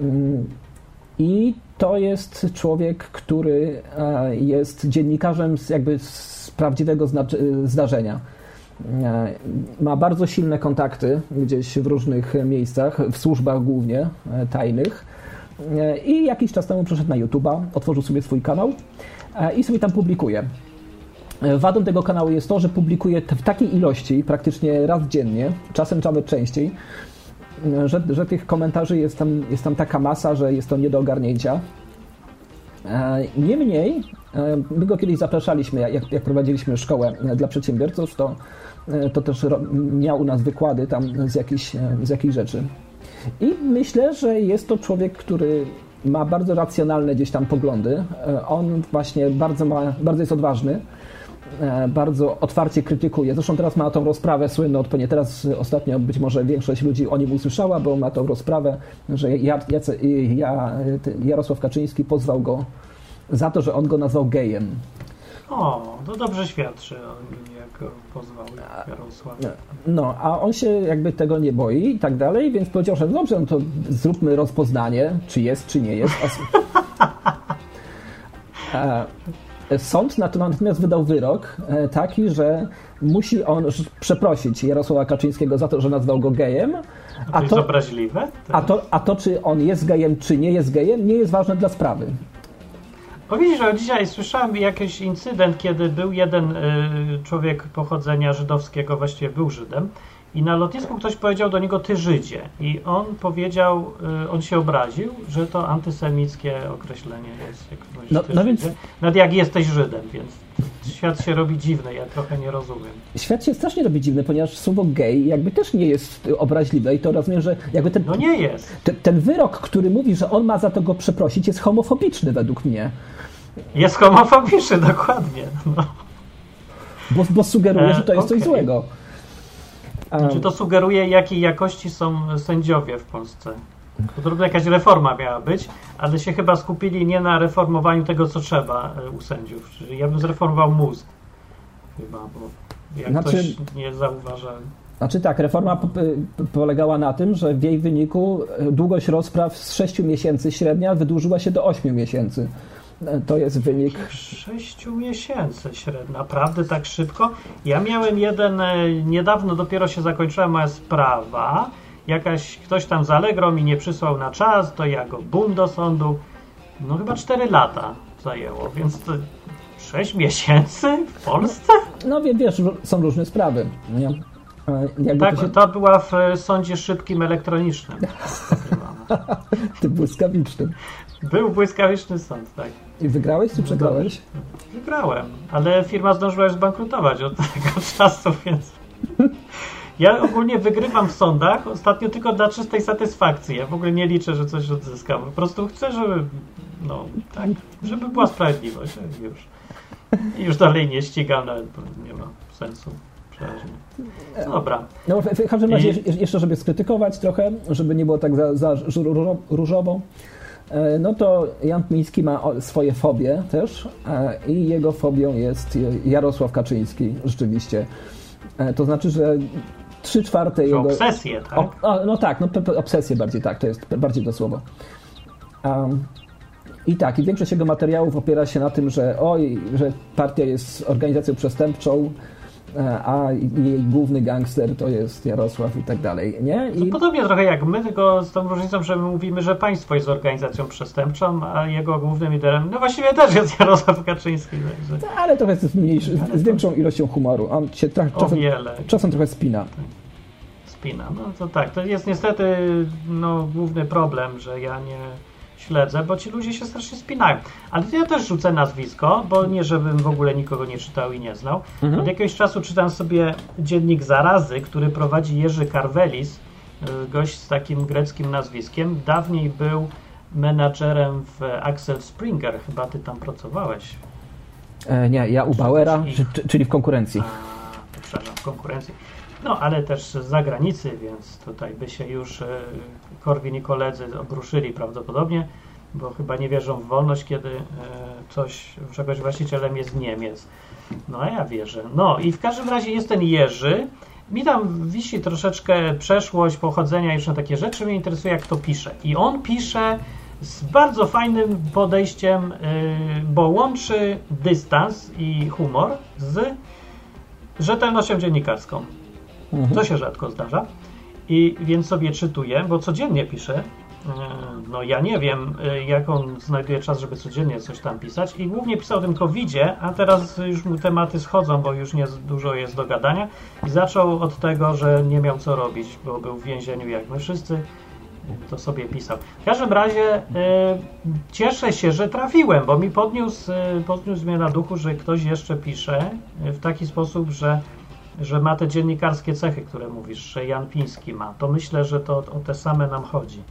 Mm, I to jest człowiek, który e, jest dziennikarzem jakby z prawdziwego zdarzenia. Ma bardzo silne kontakty gdzieś w różnych miejscach, w służbach głównie tajnych E, I jakiś czas temu przeszedł na YouTube'a, otworzył sobie swój kanał e, i sobie tam publikuje. E, wadą tego kanału jest to, że publikuje w takiej ilości, praktycznie raz dziennie, czasem nawet częściej, że, że tych komentarzy jest tam, jest tam taka masa, że jest to nie do ogarnięcia. Niemniej, my go kiedyś zapraszaliśmy, jak, jak prowadziliśmy szkołę dla przedsiębiorców, to, to też miał u nas wykłady tam z jakichś, z jakichś rzeczy. I myślę, że jest to człowiek, który ma bardzo racjonalne gdzieś tam poglądy. E, on właśnie bardzo, ma, bardzo jest odważny, e, bardzo otwarcie krytykuje. Zresztą teraz ma tą rozprawę słynną, nie teraz ostatnio być może większość ludzi o nim usłyszała, bo ma tą rozprawę, że Jarosław Kaczyński pozwał go za to, że on go nazwał gejem. O, to dobrze świadczy o nim, jak pozwał Jarosław. No, a on się jakby tego nie boi i tak dalej, więc powiedział, że dobrze, no to zróbmy rozpoznanie, czy jest, czy nie jest. Sąd na to natomiast wydał wyrok e, taki, że musi on przeprosić Jarosława Kaczyńskiego za to, że nazwał go gejem, To a jest to, obraźliwe? a, to, a to, czy on jest gejem, czy nie jest gejem, nie jest ważne dla sprawy. Powiedzieć, że dzisiaj słyszałem jakiś incydent, kiedy był jeden y, człowiek pochodzenia żydowskiego, właściwie był Żydem, i na lotnisku ktoś powiedział do niego ty Żydzie. I on powiedział, y, on się obraził, że to antysemickie określenie jest. Jak mówisz, No- no więc-. Nawet jak jesteś Żydem, więc świat się robi dziwny, ja trochę nie rozumiem. Świat się strasznie robi dziwny, ponieważ słowo gej jakby też nie jest obraźliwe i to rozumiem, że jakby ten, No nie jest. te, ten wyrok, który mówi, że on ma za to go przeprosić, jest homofobiczny według mnie, Jest homofobiczny, dokładnie. No. bo, bo sugeruje, E, że to jest coś okej. złego. Czy to sugeruje, jakiej jakości są sędziowie w Polsce? Podobno jakaś reforma miała być, ale się chyba skupili nie na reformowaniu tego, co trzeba e, u sędziów. Czyli ja bym zreformował mózg. Chyba, bo jak Znaczy- ktoś nie zauważa. Znaczy tak, reforma po, po- polegała na tym, że w jej wyniku e, długość rozpraw z 6 miesięcy średnia wydłużyła się do 8 miesięcy. E, To jest wynik. Sześciu miesięcy średnio. Naprawdę tak szybko? Ja miałem jeden, niedawno dopiero się zakończyła moja sprawa. Jakaś, ktoś tam z Allegro mi nie przysłał na czas, to ja go bum do sądu. No chyba 4 lata zajęło, więc to 6 miesięcy w Polsce? No wie- wiesz, są różne sprawy. Nie? E, Jakby Tak, to się to była w e, sądzie szybkim elektronicznym. ty błyskawiczny. Był błyskawiczny sąd, tak. I wygrałeś czy przegrałeś? Wygrałem, ale firma zdążyła już zbankrutować od tego czasu, więc. Ja ogólnie wygrywam w sądach ostatnio tylko dla czystej satysfakcji. Ja w ogóle nie liczę, że coś odzyskam. Po prostu chcę, żeby. No, tak, żeby była sprawiedliwość. Już. Już dalej nie ścigam, nawet bo nie ma sensu. No Dobra. No, w, każdym razie, I- jeszcze żeby skrytykować trochę, żeby nie było tak za, za różowo, e, no to Jan Miński ma swoje fobie też e, i jego fobią jest Jarosław Kaczyński, rzeczywiście. E, To znaczy, że trzy czwarte jego... obsesję, tak? O, o, no tak, no obsesję bardziej tak, to jest bardziej to słowo. Um, I tak, i większość jego materiałów opiera się na tym, że oj, że partia jest organizacją przestępczą, a jej główny gangster to jest Jarosław i tak dalej, nie? I, Podobnie trochę jak my, tylko z tą różnicą, że my mówimy, że państwo jest organizacją przestępczą, a jego głównym liderem, no właściwie też jest Jarosław Kaczyński. Także ale trochę z, mniejszy, z większą ilością humoru. On się tra- czasem, czasem trochę spina. spina. No to tak, to jest niestety no, główny problem, że ja nie śledzę, bo ci ludzie się strasznie spinają. Ale ja też rzucę nazwisko, bo nie, żebym w ogóle nikogo nie czytał i nie znał. Od jakiegoś czasu czytam sobie dziennik Zarazy, który prowadzi Jerzy Karwelis, y, gość z takim greckim nazwiskiem. Dawniej był menadżerem w Axel Springer, chyba ty tam pracowałeś. E, nie, ja u Bauera, czyli w konkurencji. A, przepraszam, w konkurencji. No, ale też z zagranicy, więc tutaj by się już e, Korwin i koledzy obruszyli prawdopodobnie, bo chyba nie wierzą w wolność, kiedy e, coś, czegoś właścicielem jest Niemiec. No, a ja wierzę. No i w każdym razie jest ten Jerzy. Mi tam wisi troszeczkę przeszłość, pochodzenia i różne takie rzeczy. Mnie interesuje, jak to pisze. I on pisze z bardzo fajnym podejściem, y, bo łączy dystans i humor z rzetelnością dziennikarską. To się rzadko zdarza. I więc sobie czytuję, bo codziennie piszę. E, No ja nie wiem, e, jak on znajduje czas, żeby codziennie coś tam pisać. I głównie pisał o tym covidzie, a teraz już mu tematy schodzą, bo już nie dużo jest do gadania. I zaczął od tego, że nie miał co robić, bo był w więzieniu jak my wszyscy. To sobie pisał. W każdym razie e, cieszę się, że trafiłem, bo mi podniósł, podniósł mnie na duchu, że ktoś jeszcze pisze w taki sposób, że że ma te dziennikarskie cechy, które mówisz, że Jan Piński ma, to myślę, że to o te same nam chodzi.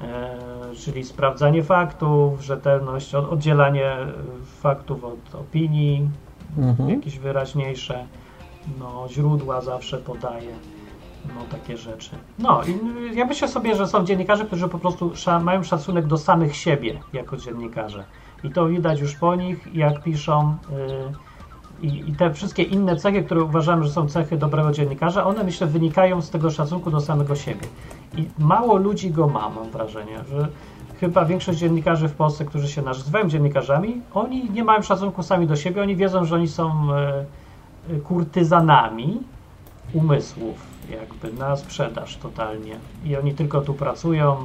E, czyli sprawdzanie faktów, rzetelność, od- oddzielanie e, faktów od opinii, Mhm. jakieś wyraźniejsze, no, źródła zawsze podaje, no takie rzeczy. No i y, ja myślę sobie, że są dziennikarze, którzy po prostu mają szacunek do samych siebie jako dziennikarze. I to widać już po nich, jak piszą. y, i, I te wszystkie inne cechy, które uważam, że są cechy dobrego dziennikarza, one myślę wynikają z tego szacunku do samego siebie. I mało ludzi go ma, mam wrażenie, że chyba większość dziennikarzy w Polsce, którzy się nazywają dziennikarzami, oni nie mają szacunku sami do siebie, oni wiedzą, że oni są e, e, kurtyzanami umysłów, jakby na sprzedaż totalnie. I oni tylko tu pracują,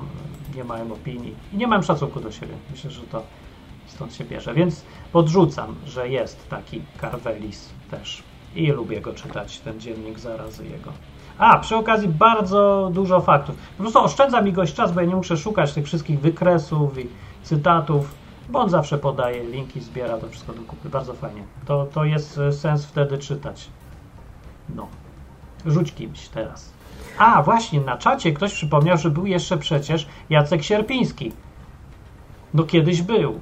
nie mają opinii i nie mają szacunku do siebie. Myślę, że to stąd się bierze. Więc podrzucam, że jest taki Carvelis też. I lubię go czytać, ten dziennik zarazy jego. A, przy okazji bardzo dużo faktów. Po prostu oszczędza mi gość czas, bo ja nie muszę szukać tych wszystkich wykresów i cytatów, bo on zawsze podaje linki, zbiera to wszystko do kupy. Bardzo fajnie. To, to jest e, sens wtedy czytać. No. Rzuć kimś teraz. A, właśnie, na czacie ktoś przypomniał, że był jeszcze przecież Jacek Sierpiński. No kiedyś był.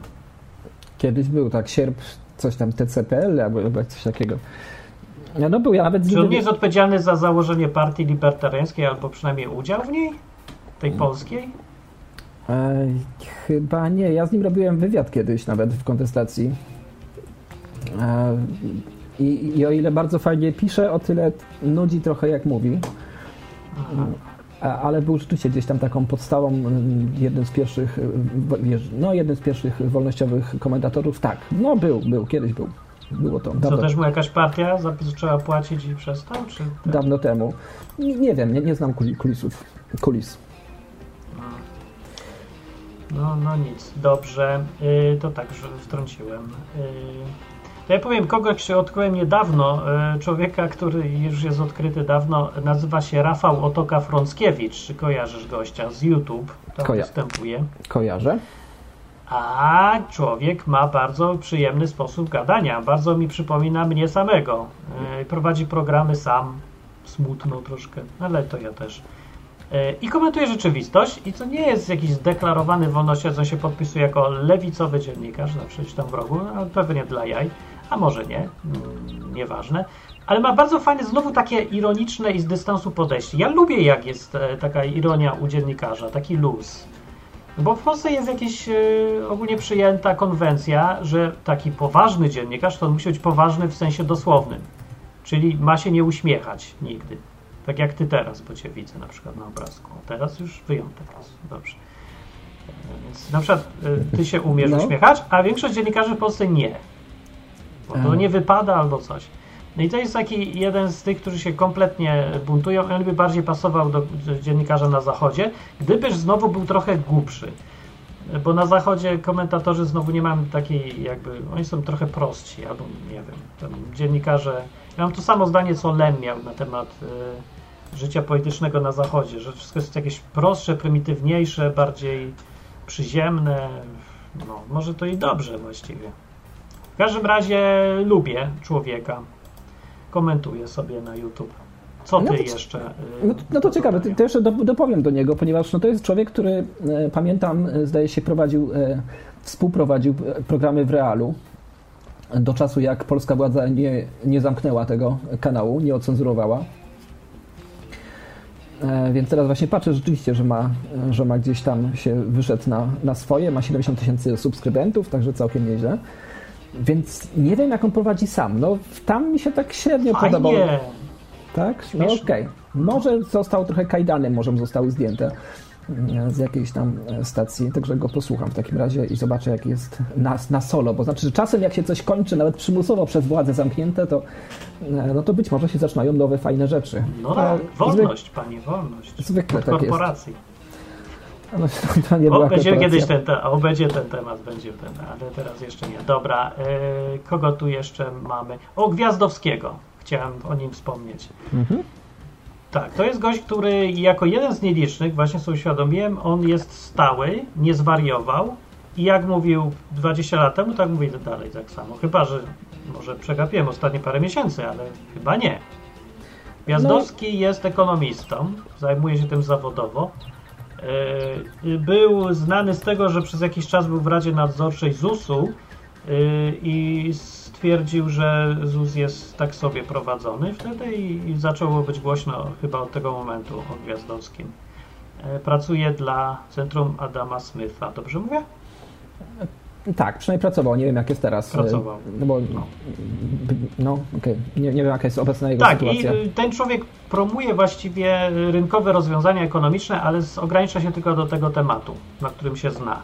Kiedyś był, tak, sierp, coś tam, TCPL albo coś takiego. No był, ja nawet Czy on nie jest odpowiedzialny za założenie partii libertariańskiej, albo przynajmniej udział w niej? Tej polskiej? E, chyba nie. Ja z nim robiłem wywiad kiedyś nawet w kontestacji. E, i, I o ile bardzo fajnie pisze, o tyle nudzi trochę jak mówi. A, ale był rzeczywiście gdzieś tam taką podstawą, jednym z pierwszych, wiesz, no jednym z pierwszych wolnościowych komentatorów. Tak, no był, był, kiedyś był. Było to Co dawno, też mu jakaś partia zaczęła płacić i przestał? Czy dawno temu. Nie, nie wiem, nie, nie znam kuli- kulisów. Kulis. No, no nic, dobrze. Yy, to tak, że wtrąciłem. Yy, ja powiem, kogoś odkryłem niedawno, yy, człowieka, który już jest odkryty dawno, nazywa się Rafał Otoka Frąckiewicz. Czy kojarzysz gościa z YouTube? Tam Koja- występuje. Kojarzę. A człowiek ma bardzo przyjemny sposób gadania. Bardzo mi przypomina mnie samego. Yy, prowadzi programy sam, smutno troszkę, ale to ja też. Yy, I komentuje rzeczywistość. I co nie jest jakiś zdeklarowany wolnościowy, on się podpisuje jako lewicowy dziennikarz, zawsze gdzieś tam w rogu, ale pewnie dla jaj, a może nie, mm, nieważne. Ale ma bardzo fajne, znowu takie ironiczne i z dystansu podejście. Ja lubię, jak jest e, taka ironia u dziennikarza, taki luz. Bo w Polsce jest jakaś e, ogólnie przyjęta konwencja, że taki poważny dziennikarz to on musi być poważny w sensie dosłownym. Czyli ma się nie uśmiechać nigdy. Tak jak ty teraz, bo cię widzę na przykład na obrazku. Teraz już wyjątek jest. Dobrze. E, Więc na przykład ty się umiesz No. uśmiechać, a większość dziennikarzy w Polsce nie. Bo to nie wypada albo coś. No i to jest taki jeden z tych, którzy się kompletnie buntują. On by bardziej pasował do dziennikarza na zachodzie, gdybyż znowu był trochę głupszy. Bo na zachodzie komentatorzy znowu nie mają takiej jakby, oni są trochę prostsi, albo nie wiem, tam dziennikarze, ja mam to samo zdanie, co Lem miał na temat y, życia politycznego na zachodzie, że wszystko jest jakieś prostsze, prymitywniejsze, bardziej przyziemne, no może to i dobrze właściwie. W każdym razie lubię człowieka, komentuję sobie na YouTube. Co No ty to c- jeszcze? y, No, to- no to ciekawe, to, to jeszcze do, dopowiem do niego, ponieważ no, to jest człowiek, który e, pamiętam, e, zdaje się, prowadził, e, współprowadził programy w realu do czasu, jak polska władza nie, nie zamknęła tego kanału, nie ocenzurowała. Więc teraz właśnie patrzę rzeczywiście, że ma, że ma gdzieś tam się wyszedł na, na swoje, ma 70 tysięcy subskrybentów, także całkiem nieźle. Więc nie wiem, jak on prowadzi sam. No, tam mi się tak średnio podobało. Fajnie! Tak? No okej. Może został trochę kajdany, może zostały zdjęte mm, z jakiejś tam e, stacji, także go posłucham w takim razie i zobaczę, jak jest na, na solo, bo znaczy, że czasem jak się coś kończy, nawet przymusowo przez władze zamknięte, to e, no to być może się zaczynają nowe, fajne rzeczy. No tak, wolność, panie, wolność. zwykle tak jest. No, to nie O, była będziemy korporacja. kiedyś ten, te, o, będzie ten temat, będzie ten, ale teraz jeszcze nie. Dobra, e, kogo tu jeszcze mamy? O, Gwiazdowskiego. Chciałem o nim wspomnieć. Mhm. Tak, to jest gość, który jako jeden z nielicznych, właśnie sobie uświadomiłem, on jest stały, nie zwariował i jak mówił 20 lat temu, tak mówi dalej tak samo. Chyba, że może przegapiłem ostatnie parę miesięcy, ale chyba nie. Gwiazdowski jest ekonomistą, zajmuje się tym zawodowo. Yy, Był znany z tego, że przez jakiś czas był w Radzie Nadzorczej ZUS-u yy, i stwierdził, że ZUS jest tak sobie prowadzony wtedy i, zaczęło być głośno chyba od tego momentu o Gwiazdowskim. Yy, Pracuje dla Centrum Adama Smitha, dobrze mówię? Tak, przynajmniej pracował, nie wiem jak jest teraz. Pracował. No, bo, no, no okej, nie, nie wiem jaka jest obecna jego Tak, sytuacja. i y, ten człowiek promuje właściwie rynkowe rozwiązania ekonomiczne, ale ogranicza się tylko do tego tematu, na którym się zna.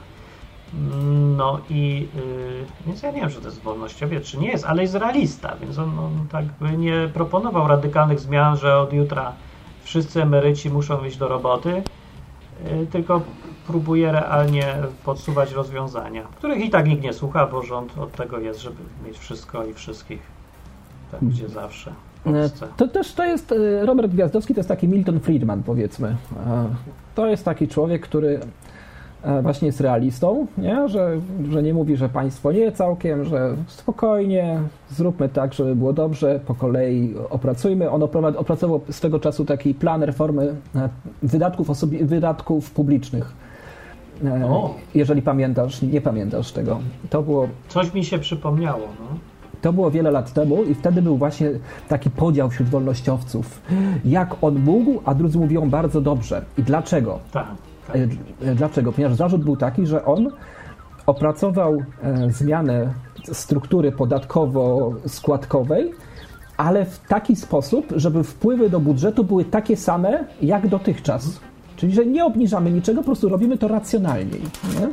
Mm, No i y, więc ja nie wiem, czy to jest wolnościowiec, czy nie jest, ale jest realista, więc on, on tak by nie proponował radykalnych zmian, że od jutra wszyscy emeryci muszą iść do roboty, y, tylko próbuje realnie podsuwać rozwiązania, których i tak nikt nie słucha, bo rząd od tego jest, żeby mieć wszystko i wszystkich. Tak gdzie zawsze. W E. To też to jest e, Robert Gwiazdowski, to jest taki Milton Friedman, powiedzmy. E, To jest taki człowiek, który właśnie jest realistą, nie? Że, że nie mówi, że państwo nie całkiem, że spokojnie, zróbmy tak, żeby było dobrze, po kolei opracujmy. On opra- opracował swego czasu taki plan reformy wydatków, osobi- wydatków publicznych. E, O. Jeżeli pamiętasz, nie pamiętasz tego. To było Coś mi się przypomniało. No. to było wiele lat temu i wtedy był właśnie taki podział wśród wolnościowców. Jak on mógł, a drudzy mówią bardzo dobrze. I dlaczego? Tak. tak. E, Dlaczego? Ponieważ zarzut był taki, że on opracował e, zmianę struktury podatkowo-składkowej, ale w taki sposób, żeby wpływy do budżetu były takie same jak dotychczas. Czyli, że nie obniżamy niczego, po prostu robimy to racjonalniej. Nie?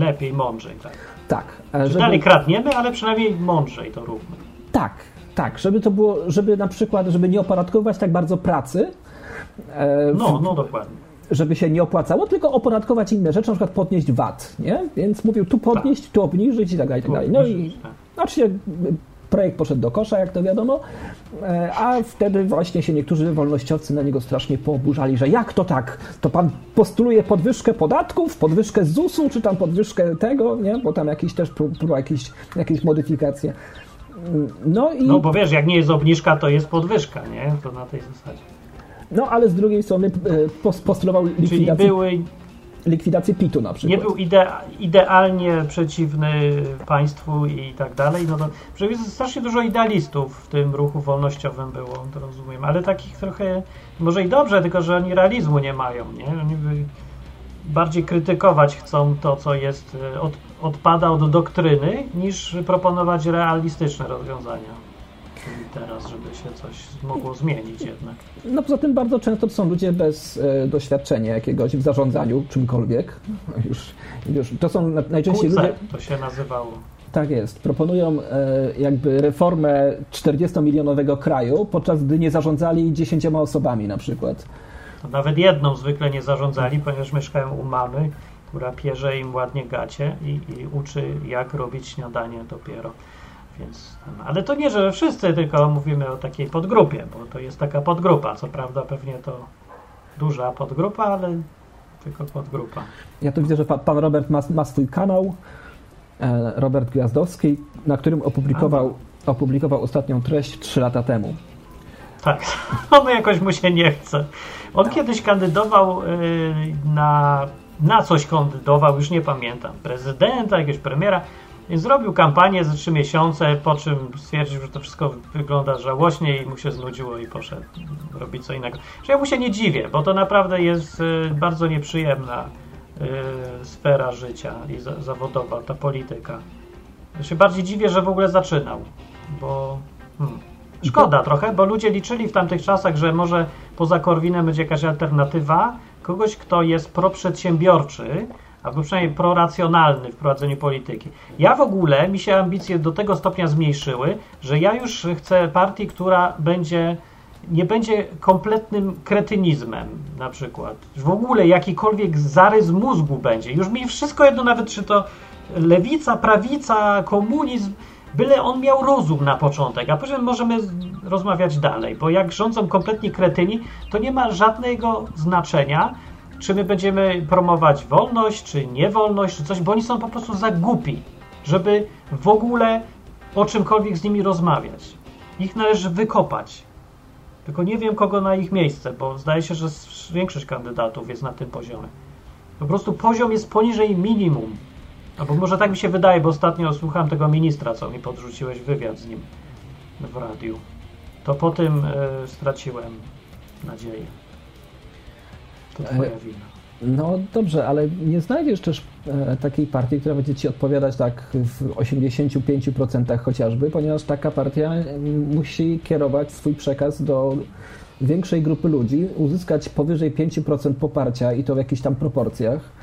Lepiej, mądrzej, tak. Tak. e, Że Dalej kradniemy, ale przynajmniej mądrzej to róbmy. Tak, tak, żeby to było, żeby na przykład, żeby nie opodatkować tak bardzo pracy, e, No, no dokładnie. żeby się nie opłacało, tylko opodatkować inne rzeczy, na przykład podnieść VAT, nie? Więc mówił tu podnieść, tu obniżyć i tak dalej, i tak dalej. No i Tak. oczywiście projekt poszedł do kosza, jak to wiadomo, e, a wtedy właśnie się niektórzy wolnościowcy na niego strasznie pooburzali, że jak to tak? To pan postuluje podwyżkę podatków, podwyżkę ZUS-u, czy tam podwyżkę tego, nie? Bo tam jakieś też pró- próba jakieś, jakieś modyfikacje. No i... No bo wiesz, jak nie jest obniżka, to jest podwyżka, nie? To na tej zasadzie. No ale z drugiej strony e, pos- postulował Czyli likwidację, były, likwidację PIT-u na przykład. nie był idea, idealnie przeciwny państwu i tak dalej. No to przecież jest strasznie dużo idealistów w tym ruchu wolnościowym było, to rozumiem, ale takich trochę, może i dobrze, tylko że oni realizmu nie mają, nie? Oni by bardziej krytykować chcą to, co jest, y, od, odpada od doktryny, niż proponować realistyczne rozwiązania. Czyli teraz, żeby się coś mogło zmienić jednak. No poza tym bardzo często to są ludzie bez e, doświadczenia jakiegoś w zarządzaniu czymkolwiek. Już, już, to są na- najczęściej QC ludzie, to się nazywało. tak jest, proponują e, jakby reformę 40-milionowego kraju, podczas gdy nie zarządzali 10 osobami na przykład. To nawet jedną zwykle nie zarządzali, ponieważ mieszkają u mamy, która pierze im ładnie gacie i, i uczy, jak robić śniadanie dopiero. Więc, ten- ale to nie, że wszyscy, tylko mówimy o takiej podgrupie, bo to jest taka podgrupa. Co prawda pewnie to duża podgrupa, ale tylko podgrupa. Ja tu widzę, że pa, pan Robert ma, ma swój kanał, e, Robert Gwiazdowski, na którym opublikował, opublikował ostatnią treść 3 lata temu. Tak, on jakoś mu się nie chce. On kiedyś kandydował y, na, na coś kandydował, już nie pamiętam, prezydenta, jakiegoś premiera, więc zrobił kampanię za trzy miesiące, po czym stwierdził, że to wszystko wygląda żałośnie i mu się znudziło i poszedł robić co innego. Że ja mu się nie dziwię, bo to naprawdę jest y, bardzo nieprzyjemna y, sfera życia i za, zawodowa, ta polityka. Ja się bardziej dziwię, że w ogóle zaczynał, bo... Hmm. Szkoda trochę, bo ludzie liczyli w tamtych czasach, że może poza Korwinem będzie jakaś alternatywa, kogoś, kto jest proprzedsiębiorczy, albo przynajmniej proracjonalny w prowadzeniu polityki. Ja w ogóle, mi się ambicje do tego stopnia zmniejszyły, że ja już chcę partii, która będzie nie będzie kompletnym kretynizmem na przykład. W ogóle jakikolwiek zarys mózgu będzie. Już mi wszystko jedno, nawet czy to lewica, prawica, komunizm, byle on miał rozum na początek, a później możemy rozmawiać dalej, bo jak rządzą kompletnie kretyni, to nie ma żadnego znaczenia, czy my będziemy promować wolność, czy niewolność, czy coś, bo oni są po prostu za głupi, żeby w ogóle o czymkolwiek z nimi rozmawiać. Ich należy wykopać. Tylko nie wiem, kogo na ich miejsce, bo zdaje się, że większość kandydatów jest na tym poziomie. Po prostu poziom jest poniżej minimum. Albo może tak mi się wydaje, bo ostatnio słuchałem tego ministra, co mi podrzuciłeś wywiad z nim w radiu. To po tym e, straciłem nadzieję. To twoja E, wina. No dobrze, ale nie znajdziesz też e, takiej partii, która będzie ci odpowiadać tak w 85% chociażby, ponieważ taka partia mm, musi kierować swój przekaz do większej grupy ludzi, uzyskać powyżej 5% poparcia i to w jakichś tam proporcjach.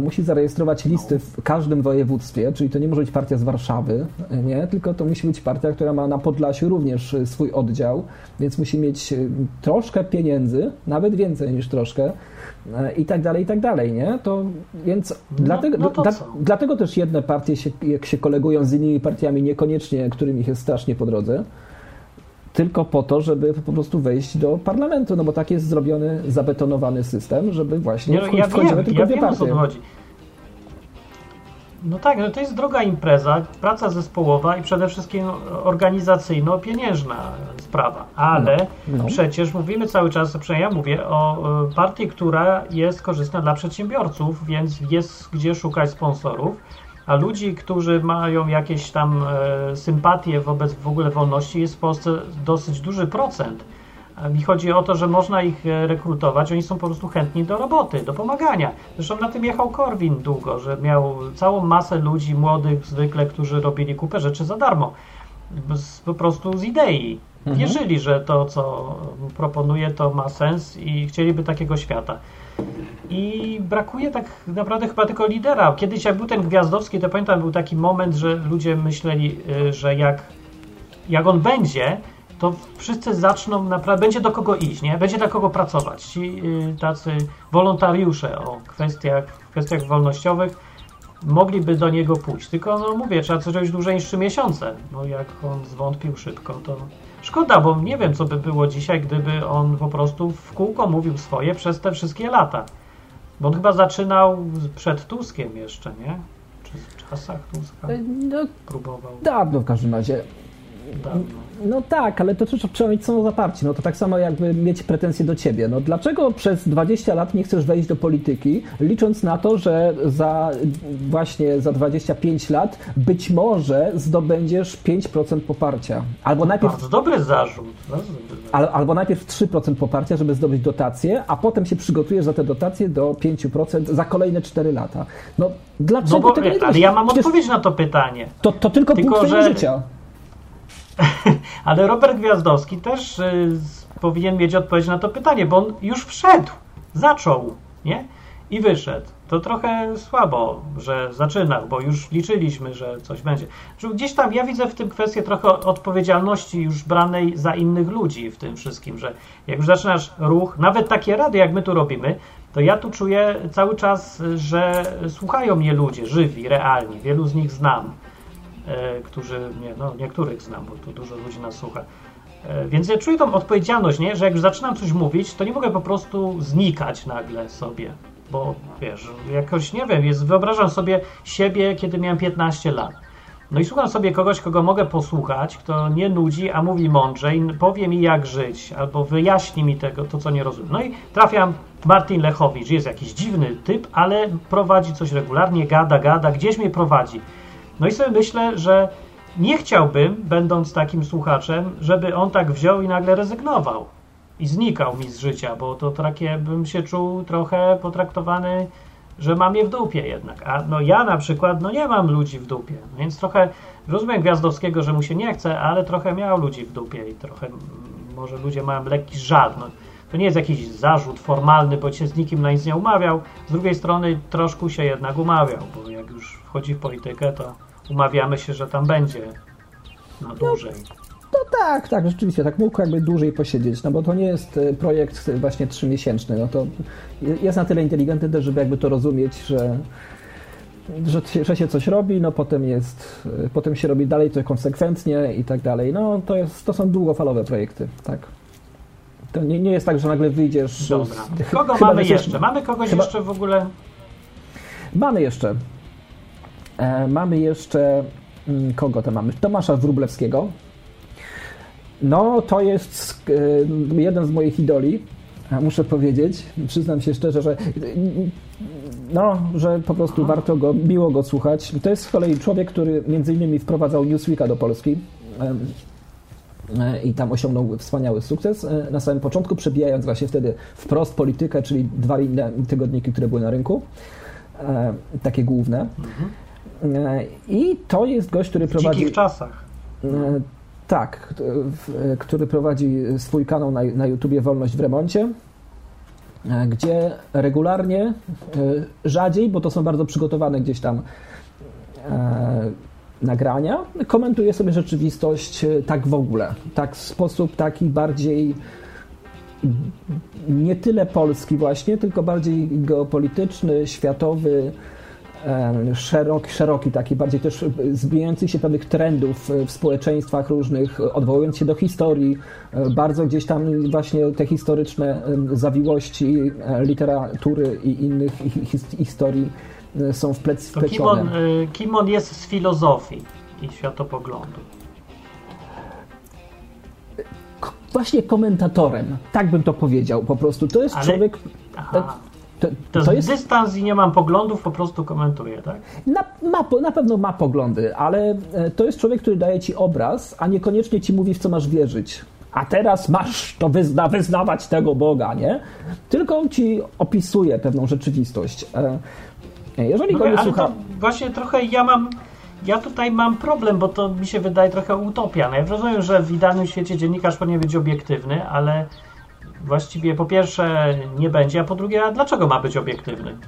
Musi zarejestrować listy w każdym województwie, czyli to nie może być partia z Warszawy, nie? tylko to musi być partia, która ma na Podlasiu również e, swój oddział, więc musi mieć e, troszkę pieniędzy, nawet więcej niż troszkę, e, i tak dalej, i tak dalej, nie? To więc dlatego, no to dla, co? dlatego też jedne partie się, jak się kolegują z innymi partiami, niekoniecznie, którym ich jest strasznie po drodze, tylko po to, żeby po prostu wejść do parlamentu, no bo tak jest zrobiony, zabetonowany system, żeby właśnie Nie, no, ja wchodziły wiem, tylko ja dwie wiem partie. No tak, no to jest droga impreza, praca zespołowa i przede wszystkim organizacyjno-pieniężna sprawa. Ale No, no. przecież mówimy cały czas, przynajmniej ja mówię, o e, partii, która jest korzystna dla przedsiębiorców, więc jest gdzie szukać sponsorów. A ludzi, którzy mają jakieś tam e, sympatie wobec w ogóle wolności, jest w Polsce dosyć duży procent. Mi chodzi o to, że można ich e, rekrutować, oni są po prostu chętni do roboty, do pomagania. Zresztą na tym jechał Korwin długo, że miał całą masę ludzi młodych zwykle, którzy robili kupę rzeczy za darmo. Z, po prostu z idei. Wierzyli, że to, co proponuje, to ma sens i chcieliby takiego świata. I brakuje tak naprawdę chyba tylko lidera. Kiedyś jak był ten Gwiazdowski, to pamiętam, był taki moment, że ludzie myśleli, y, że jak, jak on będzie, to wszyscy zaczną naprawdę, będzie do kogo iść, nie? Będzie dla kogo pracować. Ci y, tacy wolontariusze o kwestiach, kwestiach wolnościowych mogliby do niego pójść. Tylko no mówię, trzeba coś robić dłużej niż 3 miesiące. No jak on zwątpił szybko, to szkoda, bo nie wiem, co by było dzisiaj, gdyby on po prostu w kółko mówił swoje przez te wszystkie lata. Bo on chyba zaczynał przed Tuskiem jeszcze, nie? Czy w czasach Tuska No, próbował dawno w każdym razie. dawno. No tak, ale to trzeba trzeba mieć samozaparcie. No to tak samo jakby mieć pretensje do ciebie. No dlaczego przez 20 lat nie chcesz wejść do polityki, licząc na to, że za właśnie za 25 lat być może zdobędziesz 5% poparcia. Albo najpierw Bardzo dobry zarzut. Al, albo najpierw 3% poparcia, żeby zdobyć dotację, a potem się przygotujesz za te dotacje do 5% za kolejne 4 lata. No dlaczego No bo, tego nie ale ja mam odpowiedź na to pytanie. To, to tylko, Tylko, punkt że- życia. Ale Robert Gwiazdowski też y, powinien mieć odpowiedź na to pytanie, bo on już wszedł, zaczął, nie? I wyszedł. To trochę słabo, że zaczynał, bo już liczyliśmy, że coś będzie. Gdzieś tam ja widzę w tym kwestię trochę odpowiedzialności już branej za innych ludzi w tym wszystkim, że jak już zaczynasz ruch, nawet takie rady, jak my tu robimy, to ja tu czuję cały czas, że słuchają mnie ludzie, żywi, realni. Wielu z nich znam którzy, nie, no niektórych znam, bo tu dużo ludzi nas słucha. E, Więc ja czuję tą odpowiedzialność, nie? że jak już zaczynam coś mówić, to nie mogę po prostu znikać nagle sobie. Bo wiesz, jakoś nie wiem, jest, wyobrażam sobie siebie, kiedy miałem 15 lat. No i słucham sobie kogoś, kogo mogę posłuchać, kto nie nudzi, a mówi mądrzej, powie mi jak żyć, albo wyjaśni mi tego, to co nie rozumiem. No i trafiam Martin Lechowicz, jest jakiś dziwny typ, ale prowadzi coś regularnie, gada, gada, gdzieś mnie prowadzi. No i sobie myślę, że nie chciałbym, będąc takim słuchaczem, żeby on tak wziął i nagle rezygnował i znikał mi z życia, bo to takie bym się czuł trochę potraktowany, że mam je w dupie jednak. A no ja na przykład, no nie mam ludzi w dupie, więc trochę rozumiem Gwiazdowskiego, że mu się nie chce, ale trochę miał ludzi w dupie i trochę może ludzie mają lekki żal. No, to nie jest jakiś zarzut formalny, bo się z nikim na nic nie umawiał. Z drugiej strony troszkę się jednak umawiał, bo jak już wchodzi w politykę, to umawiamy się, że tam będzie na dłużej. No tak, tak, rzeczywiście, tak mógł jakby dłużej posiedzieć, no bo to nie jest e, projekt e, właśnie trzymiesięczny, no to je- jest na tyle inteligentny też, żeby jakby to rozumieć, że, że, się- że się coś robi, no potem jest, e, potem się robi dalej to konsekwentnie i tak dalej, no to jest, to są długofalowe projekty, tak. To nie, nie jest tak, że nagle wyjdziesz... Dobra. Kogo mamy jeszcze? Mamy kogoś chyba- jeszcze w ogóle? Mamy jeszcze. E, mamy jeszcze. mm, Kogo to mamy? Tomasza Wróblewskiego. No, to jest e, jeden z moich idoli. Muszę powiedzieć, przyznam się szczerze, że no, że po prostu warto go, miło go słuchać. To jest z kolei człowiek, który między innymi wprowadzał Newsweeka do Polski. E, i tam osiągnął wspaniały sukces na samym początku, przebijając właśnie wtedy wprost politykę, czyli dwa inne tygodniki, które były na rynku, takie główne. E, I to jest gość, który W prowadzi... dzikich czasach. E, Tak, w- który prowadzi swój kanał na, na YouTubie Wolność w Remoncie, e, gdzie regularnie, e, rzadziej, bo to są bardzo przygotowane gdzieś tam e, nagrania, komentuje sobie rzeczywistość e, tak w ogóle, tak w sposób taki bardziej nie tyle polski właśnie, tylko bardziej geopolityczny, światowy, szeroki, szeroki taki, bardziej też zbijający się pewnych trendów e, w społeczeństwach różnych, e, odwołując się do historii, e, bardzo gdzieś tam właśnie te historyczne zawiłości e, literatury i innych hi- hi- historii e, są To kim on, kim on jest z filozofii i światopoglądu? Właśnie komentatorem, tak bym to powiedział po prostu. To jest Ale- człowiek... Aha. To, To, to jest dystans i nie mam poglądów, po prostu komentuję, tak? Na, ma, na pewno ma poglądy, ale e, to jest człowiek, który daje ci obraz, a niekoniecznie ci mówi, w co masz wierzyć. A teraz masz to wyzna, wyznawać tego Boga, nie? Tylko ci opisuje pewną rzeczywistość. E, Jeżeli No, go nie ale słucha... właśnie trochę ja mam. Ja tutaj mam problem, bo to mi się wydaje trochę utopia. No ja rozumiem, że w idealnym świecie dziennikarz powinien być obiektywny, ale właściwie po pierwsze nie będzie, a po drugie, a dlaczego ma być obiektywny?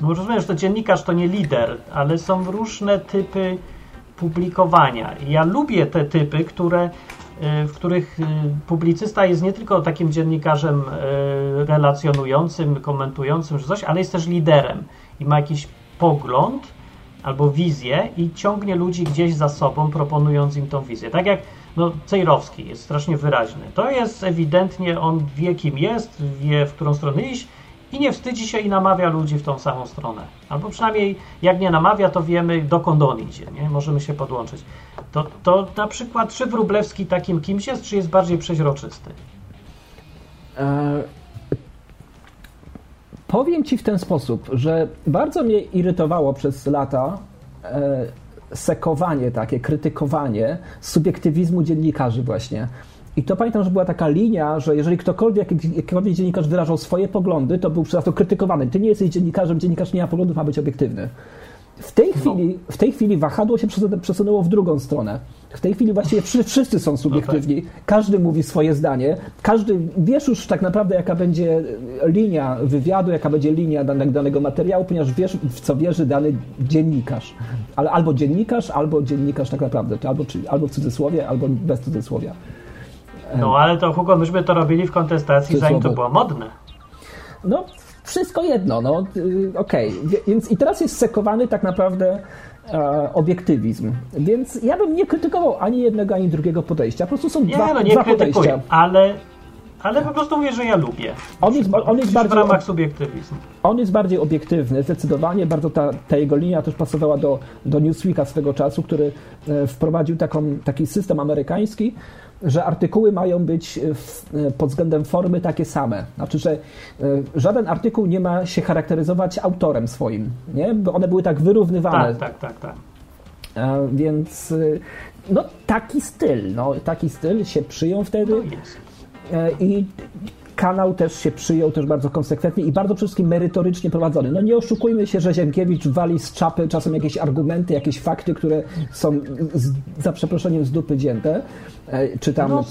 No rozumiem, że to dziennikarz to nie lider, ale są różne typy publikowania. Ja lubię te typy, które, y, w których y, publicysta jest nie tylko takim dziennikarzem y, relacjonującym, komentującym czy coś, ale jest też liderem i ma jakiś pogląd albo wizję i ciągnie ludzi gdzieś za sobą, proponując im tą wizję. Tak jak no, Cejrowski jest strasznie wyraźny. To jest ewidentnie, on wie kim jest, wie w którą stronę iść i nie wstydzi się i namawia ludzi w tą samą stronę. Albo przynajmniej jak nie namawia, to wiemy dokąd on idzie, nie? możemy się podłączyć. To, to na przykład czy Wróblewski takim kimś jest, czy jest bardziej przeźroczysty? E, Powiem ci w ten sposób, że bardzo mnie irytowało przez lata e, sekowanie takie, krytykowanie subiektywizmu dziennikarzy właśnie. I to pamiętam, że była taka linia, że jeżeli ktokolwiek, jakikolwiek dziennikarz wyrażał swoje poglądy, to był przez to krytykowany. Ty nie jesteś dziennikarzem, dziennikarz nie ma poglądów, ma być obiektywny. W tej chwili, w tej chwili wahadło się przesun- przesunęło w drugą stronę. W tej chwili właściwie wszy- wszyscy są subiektywni, każdy mówi swoje zdanie, każdy, wiesz już tak naprawdę jaka będzie linia wywiadu, jaka będzie linia danego, danego materiału, ponieważ wiesz w co wierzy dany dziennikarz. Ale albo dziennikarz, albo dziennikarz tak naprawdę, albo, czy, albo w cudzysłowie, albo bez cudzysłowia. No ale to Hugo, myśmy to robili w kontestacji, zanim to było modne. No, wszystko jedno, no, y, okej. Wie- Więc i teraz jest sekowany tak naprawdę obiektywizm. Więc ja bym nie krytykował ani jednego, ani drugiego podejścia. Po prostu są Nie, dwa, no nie dwa krytykuję, podejścia. ale, ale po prostu mówię, że ja lubię. On jest, on, jest w bardziej, ramach subiektywizmu. on jest bardziej obiektywny, zdecydowanie. Bardzo ta, ta jego linia też pasowała do, do Newsweeka swego czasu, który e, wprowadził taką, taki system amerykański, że artykuły mają być e, w, e, pod względem formy takie same. Znaczy, że e, żaden artykuł nie ma się charakteryzować autorem swoim, nie? Bo one były tak wyrównywane. Tak, tak, tak, tak. Więc no taki styl, no taki styl się przyjął wtedy No i kanał też się przyjął też bardzo konsekwentnie i bardzo przede wszystkim merytorycznie prowadzony. No nie oszukujmy się, że Ziemkiewicz wali z czapy czasem jakieś argumenty, jakieś fakty, które są z, za przeproszeniem z dupy dzięte, e, czy tam No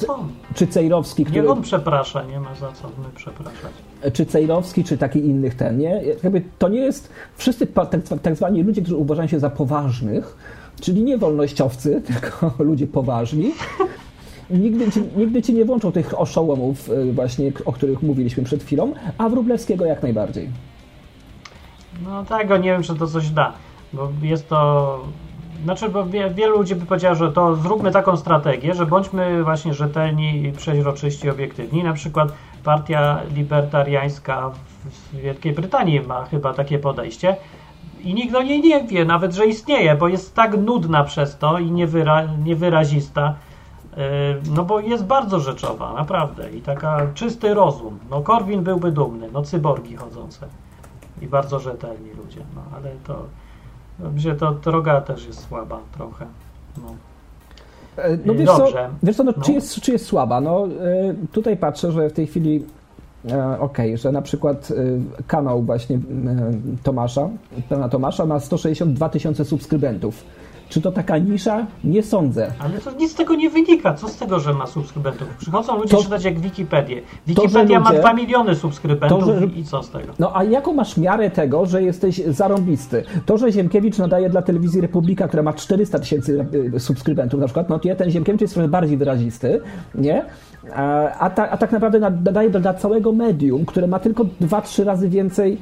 czy Cejrowski, który Niech on przeprasza, nie ma za co my przepraszać. czy Cejrowski, czy taki innych ten, nie? Jakby to nie jest, wszyscy tak, tak zwani ludzie, którzy uważają się za poważnych, czyli nie wolnościowcy, tylko ludzie poważni, nigdy ci, nigdy ci nie włączą tych oszołomów y, właśnie, o których mówiliśmy przed chwilą, a Wróblewskiego jak najbardziej. No tego nie wiem, czy to coś da, bo jest to... Znaczy, bo wie, wielu ludzi by powiedziało, że to zróbmy taką strategię, że bądźmy właśnie rzetelni, przeźroczyści, obiektywni. Na przykład partia libertariańska w Wielkiej Brytanii ma chyba takie podejście i nikt o niej nie wie, nawet, że istnieje, bo jest tak nudna przez to i niewyra, niewyrazista, no bo jest bardzo rzeczowa, naprawdę i taka czysty rozum. No Korwin byłby dumny, no cyborgi chodzące i bardzo rzetelni ludzie, no ale to, że to droga też jest słaba trochę. No. E, No Y, wiesz co, dobrze. wiesz co no, No. Czy, jest, czy jest słaba? No e, tutaj patrzę, że w tej chwili e, okej, że na przykład e, kanał właśnie e, Tomasza, pana Tomasza ma 162 tysiące subskrybentów. Czy to taka nisza? Nie sądzę. Ale to nic z tego nie wynika. Co z tego, że ma subskrybentów? Przychodzą ludzie To- czytać jak Wikipedię. Wikipedia ma ludzie- 2 miliony subskrybentów to, że- i co z tego? No a jaką masz miarę tego, że jesteś zarąbisty? To, że Ziemkiewicz nadaje dla telewizji Republika, która ma 400 tysięcy e, subskrybentów na przykład, no to ten Ziemkiewicz jest trochę bardziej wyrazisty, nie? A, ta, a tak naprawdę nadaje dla całego medium, które ma tylko 2-3 razy więcej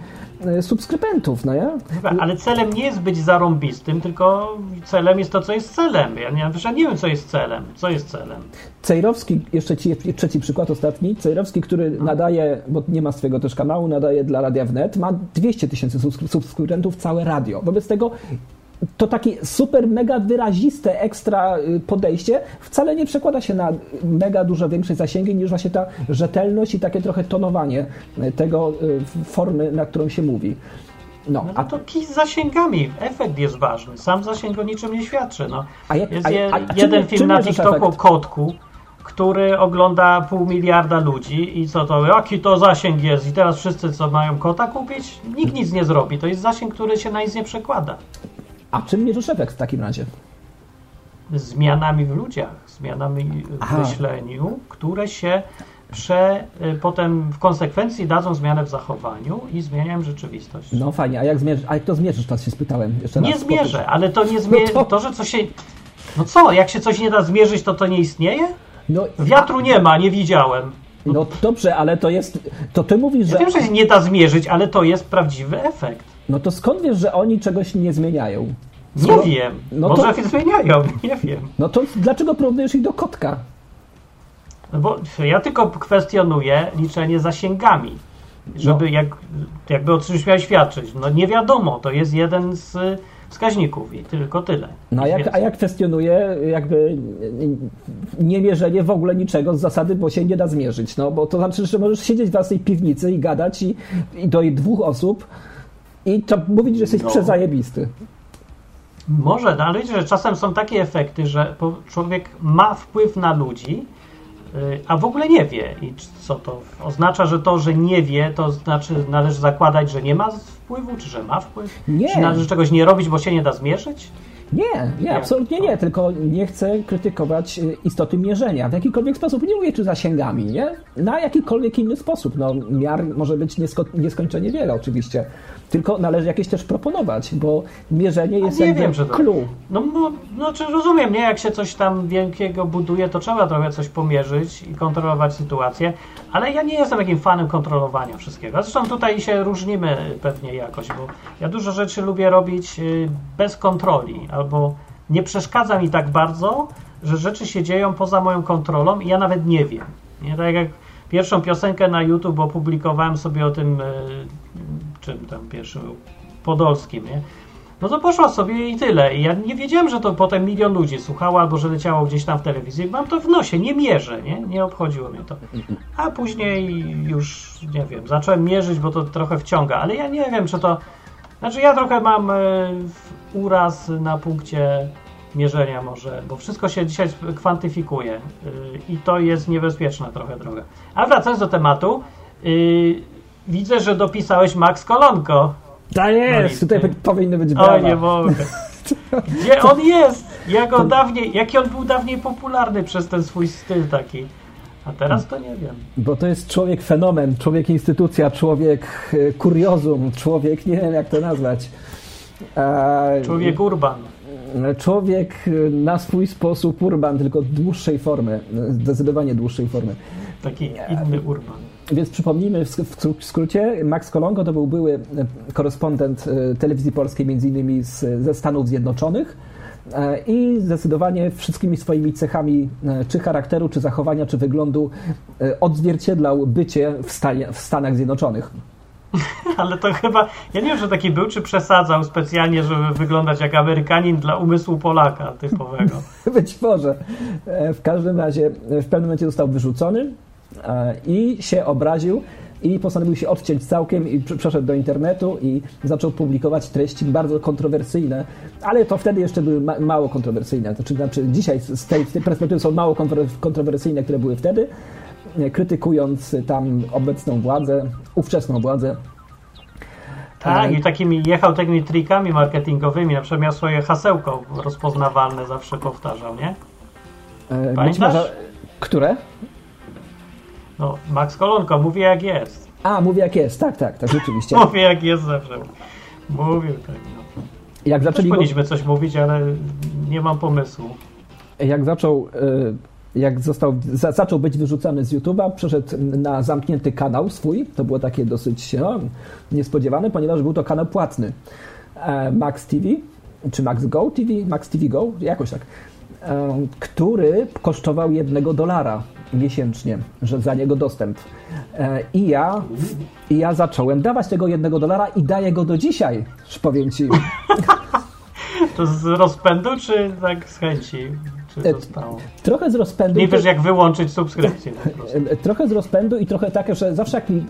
e, subskrybentów, no? Chyba, Ale celem nie jest być zarąbistym, tylko celem jest to, co jest celem. Ja nie, ja nie wiem, co jest celem. Co jest celem? Cejrowski, jeszcze ci, trzeci przykład, ostatni. Cejrowski, który nadaje, bo nie ma swojego też kanału, nadaje dla Radia Wnet, ma 200 tysięcy subskry- subskrybentów całe radio. Wobec tego to takie super, mega wyraziste, ekstra y, podejście wcale nie przekłada się na mega dużo większe zasięgi niż właśnie ta rzetelność i takie trochę tonowanie y, tego y, formy, na którą się mówi. No, No a to kij z zasięgami. Efekt jest ważny. Sam zasięg o niczym nie świadczy. No. A jak- jest je, a- a czym- jeden czym film na mierzysz TikToku kotku, który ogląda pół miliarda ludzi i co to, jaki to zasięg jest i teraz wszyscy co mają kota kupić? Nikt nic nie zrobi. To jest zasięg, który się na nic nie przekłada. A czym mierzysz efekt w takim razie? zmianami w ludziach, zmianami w Aha. myśleniu, które się prze, y, potem w konsekwencji dadzą zmianę w zachowaniu i zmieniają rzeczywistość. No fajnie, a jak, zmierzysz, a jak to zmierzysz, teraz się spytałem jeszcze nie raz. zmierzę, ale to nie zmierzy. No to- to... że coś się. No co, jak się coś nie da zmierzyć, to to nie istnieje? No, Wiatru nie ma, nie widziałem. No dobrze, ale to jest. To ty mówisz, Ja że. wiem, że się nie da zmierzyć, ale to jest prawdziwy efekt. No to skąd wiesz, że oni czegoś nie zmieniają? Nie Skoro- wiem. no Może to- zmieniają, nie wiem. No to dlaczego porównujesz ich do kotka? No bo ja tylko kwestionuję liczenie zasięgami, żeby jak, jakby o czymś miał świadczyć. No nie wiadomo, to jest jeden z y, wskaźników i tylko tyle. No a jak, a jak kwestionuję jakby niemierzenie w ogóle niczego z zasady, bo się nie da zmierzyć. No bo to znaczy, że możesz siedzieć w własnej piwnicy i gadać i, i do dwóch osób i to mówić, że jesteś No. przezajebisty. Może, no ale wiecie, że czasem są takie efekty, że człowiek ma wpływ na ludzi, y, a w ogóle nie wie. I co to oznacza, że to, że nie wie, to znaczy należy zakładać, że nie ma wpływu, czy że ma wpływ? Nie. Czy należy czegoś nie robić, bo się nie da zmierzyć? Nie, nie, absolutnie nie, tylko nie chcę krytykować y, istoty mierzenia w jakikolwiek sposób. Nie mówię czy zasięgami, nie? Na jakikolwiek inny sposób. No, miar może być niesko, nieskończenie wiele oczywiście, tylko należy jakieś też proponować, bo mierzenie jest nie jakby wiem, to-. No, no, no czy rozumiem, nie? Jak się coś tam wielkiego buduje, to trzeba trochę coś pomierzyć i kontrolować sytuację, ale ja nie jestem takim fanem kontrolowania wszystkiego. Zresztą tutaj się różnimy pewnie jakoś, bo ja dużo rzeczy lubię robić y, bez kontroli, albo nie przeszkadza mi tak bardzo, że rzeczy się dzieją poza moją kontrolą i ja nawet nie wiem. Nie? Tak jak pierwszą piosenkę na YouTube opublikowałem sobie o tym, y, czym tam pierwszym był, Podolskim, nie? No to poszło sobie i tyle. I ja nie wiedziałem, że to potem milion ludzi słuchało, albo że leciało gdzieś tam w telewizji. Mam to w nosie, nie mierzę, nie? Nie obchodziło mnie to. A później już, nie wiem, zacząłem mierzyć, bo to trochę wciąga, ale ja nie wiem, czy to... Znaczy ja trochę mam e, uraz na punkcie mierzenia może, bo wszystko się dzisiaj kwantyfikuje y, i to jest niebezpieczna trochę droga. A wracając do tematu, y, widzę, że dopisałeś Max Kolonko. Tak jest, No tutaj powinny być brawa. O, nie mogę. Gdzie on jest? Jak on dawniej, jaki on był dawniej popularny przez ten swój styl taki. A teraz to nie wiem. Bo to jest człowiek fenomen, człowiek instytucja, człowiek e, kuriozum, człowiek, nie wiem jak to nazwać. E, Człowiek urban. Człowiek e, na swój sposób urban, tylko dłuższej formy, e, zdecydowanie dłuższej formy. Taki inny urban. Więc przypomnijmy w sk- w skrócie, Max Kolonko to był były e, korespondent e, telewizji polskiej, między innymi z, ze Stanów Zjednoczonych e, i zdecydowanie wszystkimi swoimi cechami, czy charakteru, czy zachowania, czy wyglądu odzwierciedlał bycie w, stanie, w Stanach Zjednoczonych. Ale to chyba, ja nie wiem, że taki był, czy przesadzał specjalnie, żeby wyglądać jak Amerykanin dla umysłu Polaka typowego. Być może. W każdym razie w pewnym momencie został wyrzucony i się obraził i postanowił się odciąć całkiem i pr- przeszedł do internetu i zaczął publikować treści bardzo kontrowersyjne, ale to wtedy jeszcze były ma- mało kontrowersyjne. To czy, znaczy dzisiaj z tej, z tej perspektywy są mało kontro- kontrowersyjne, które były wtedy, e, krytykując tam obecną władzę, ówczesną władzę. Tak, E, i takimi jechał takimi trikami marketingowymi, na przykład miał swoje hasełko rozpoznawalne, zawsze powtarzał, nie? e, Pamiętasz? może, które? No, Max Kolonko mówi jak jest. A, mówię jak jest, tak, tak, tak, rzeczywiście. Mówi jak jest zawsze. Mówił tak, no. Jak Też zaczęli go, powinniśmy coś mówić, ale nie mam pomysłu. jak zaczął, e, jak został, za, zaczął być wyrzucany z YouTube'a, przeszedł na zamknięty kanał swój. To było takie dosyć no, niespodziewane, ponieważ był to kanał płatny. E, Max TV, czy Max Go TV, Max TV Go, jakoś tak, e, który kosztował jednego dolara miesięcznie, że za niego dostęp. E, I ja, I ja zacząłem dawać tego jednego dolara i daję go do dzisiaj, powiem ci. To z rozpędu, czy tak z chęci? Czy zostało? Trochę z rozpędu. Nie wiesz jak wyłączyć subskrypcję Trochę z rozpędu i trochę takie, że zawsze jak mi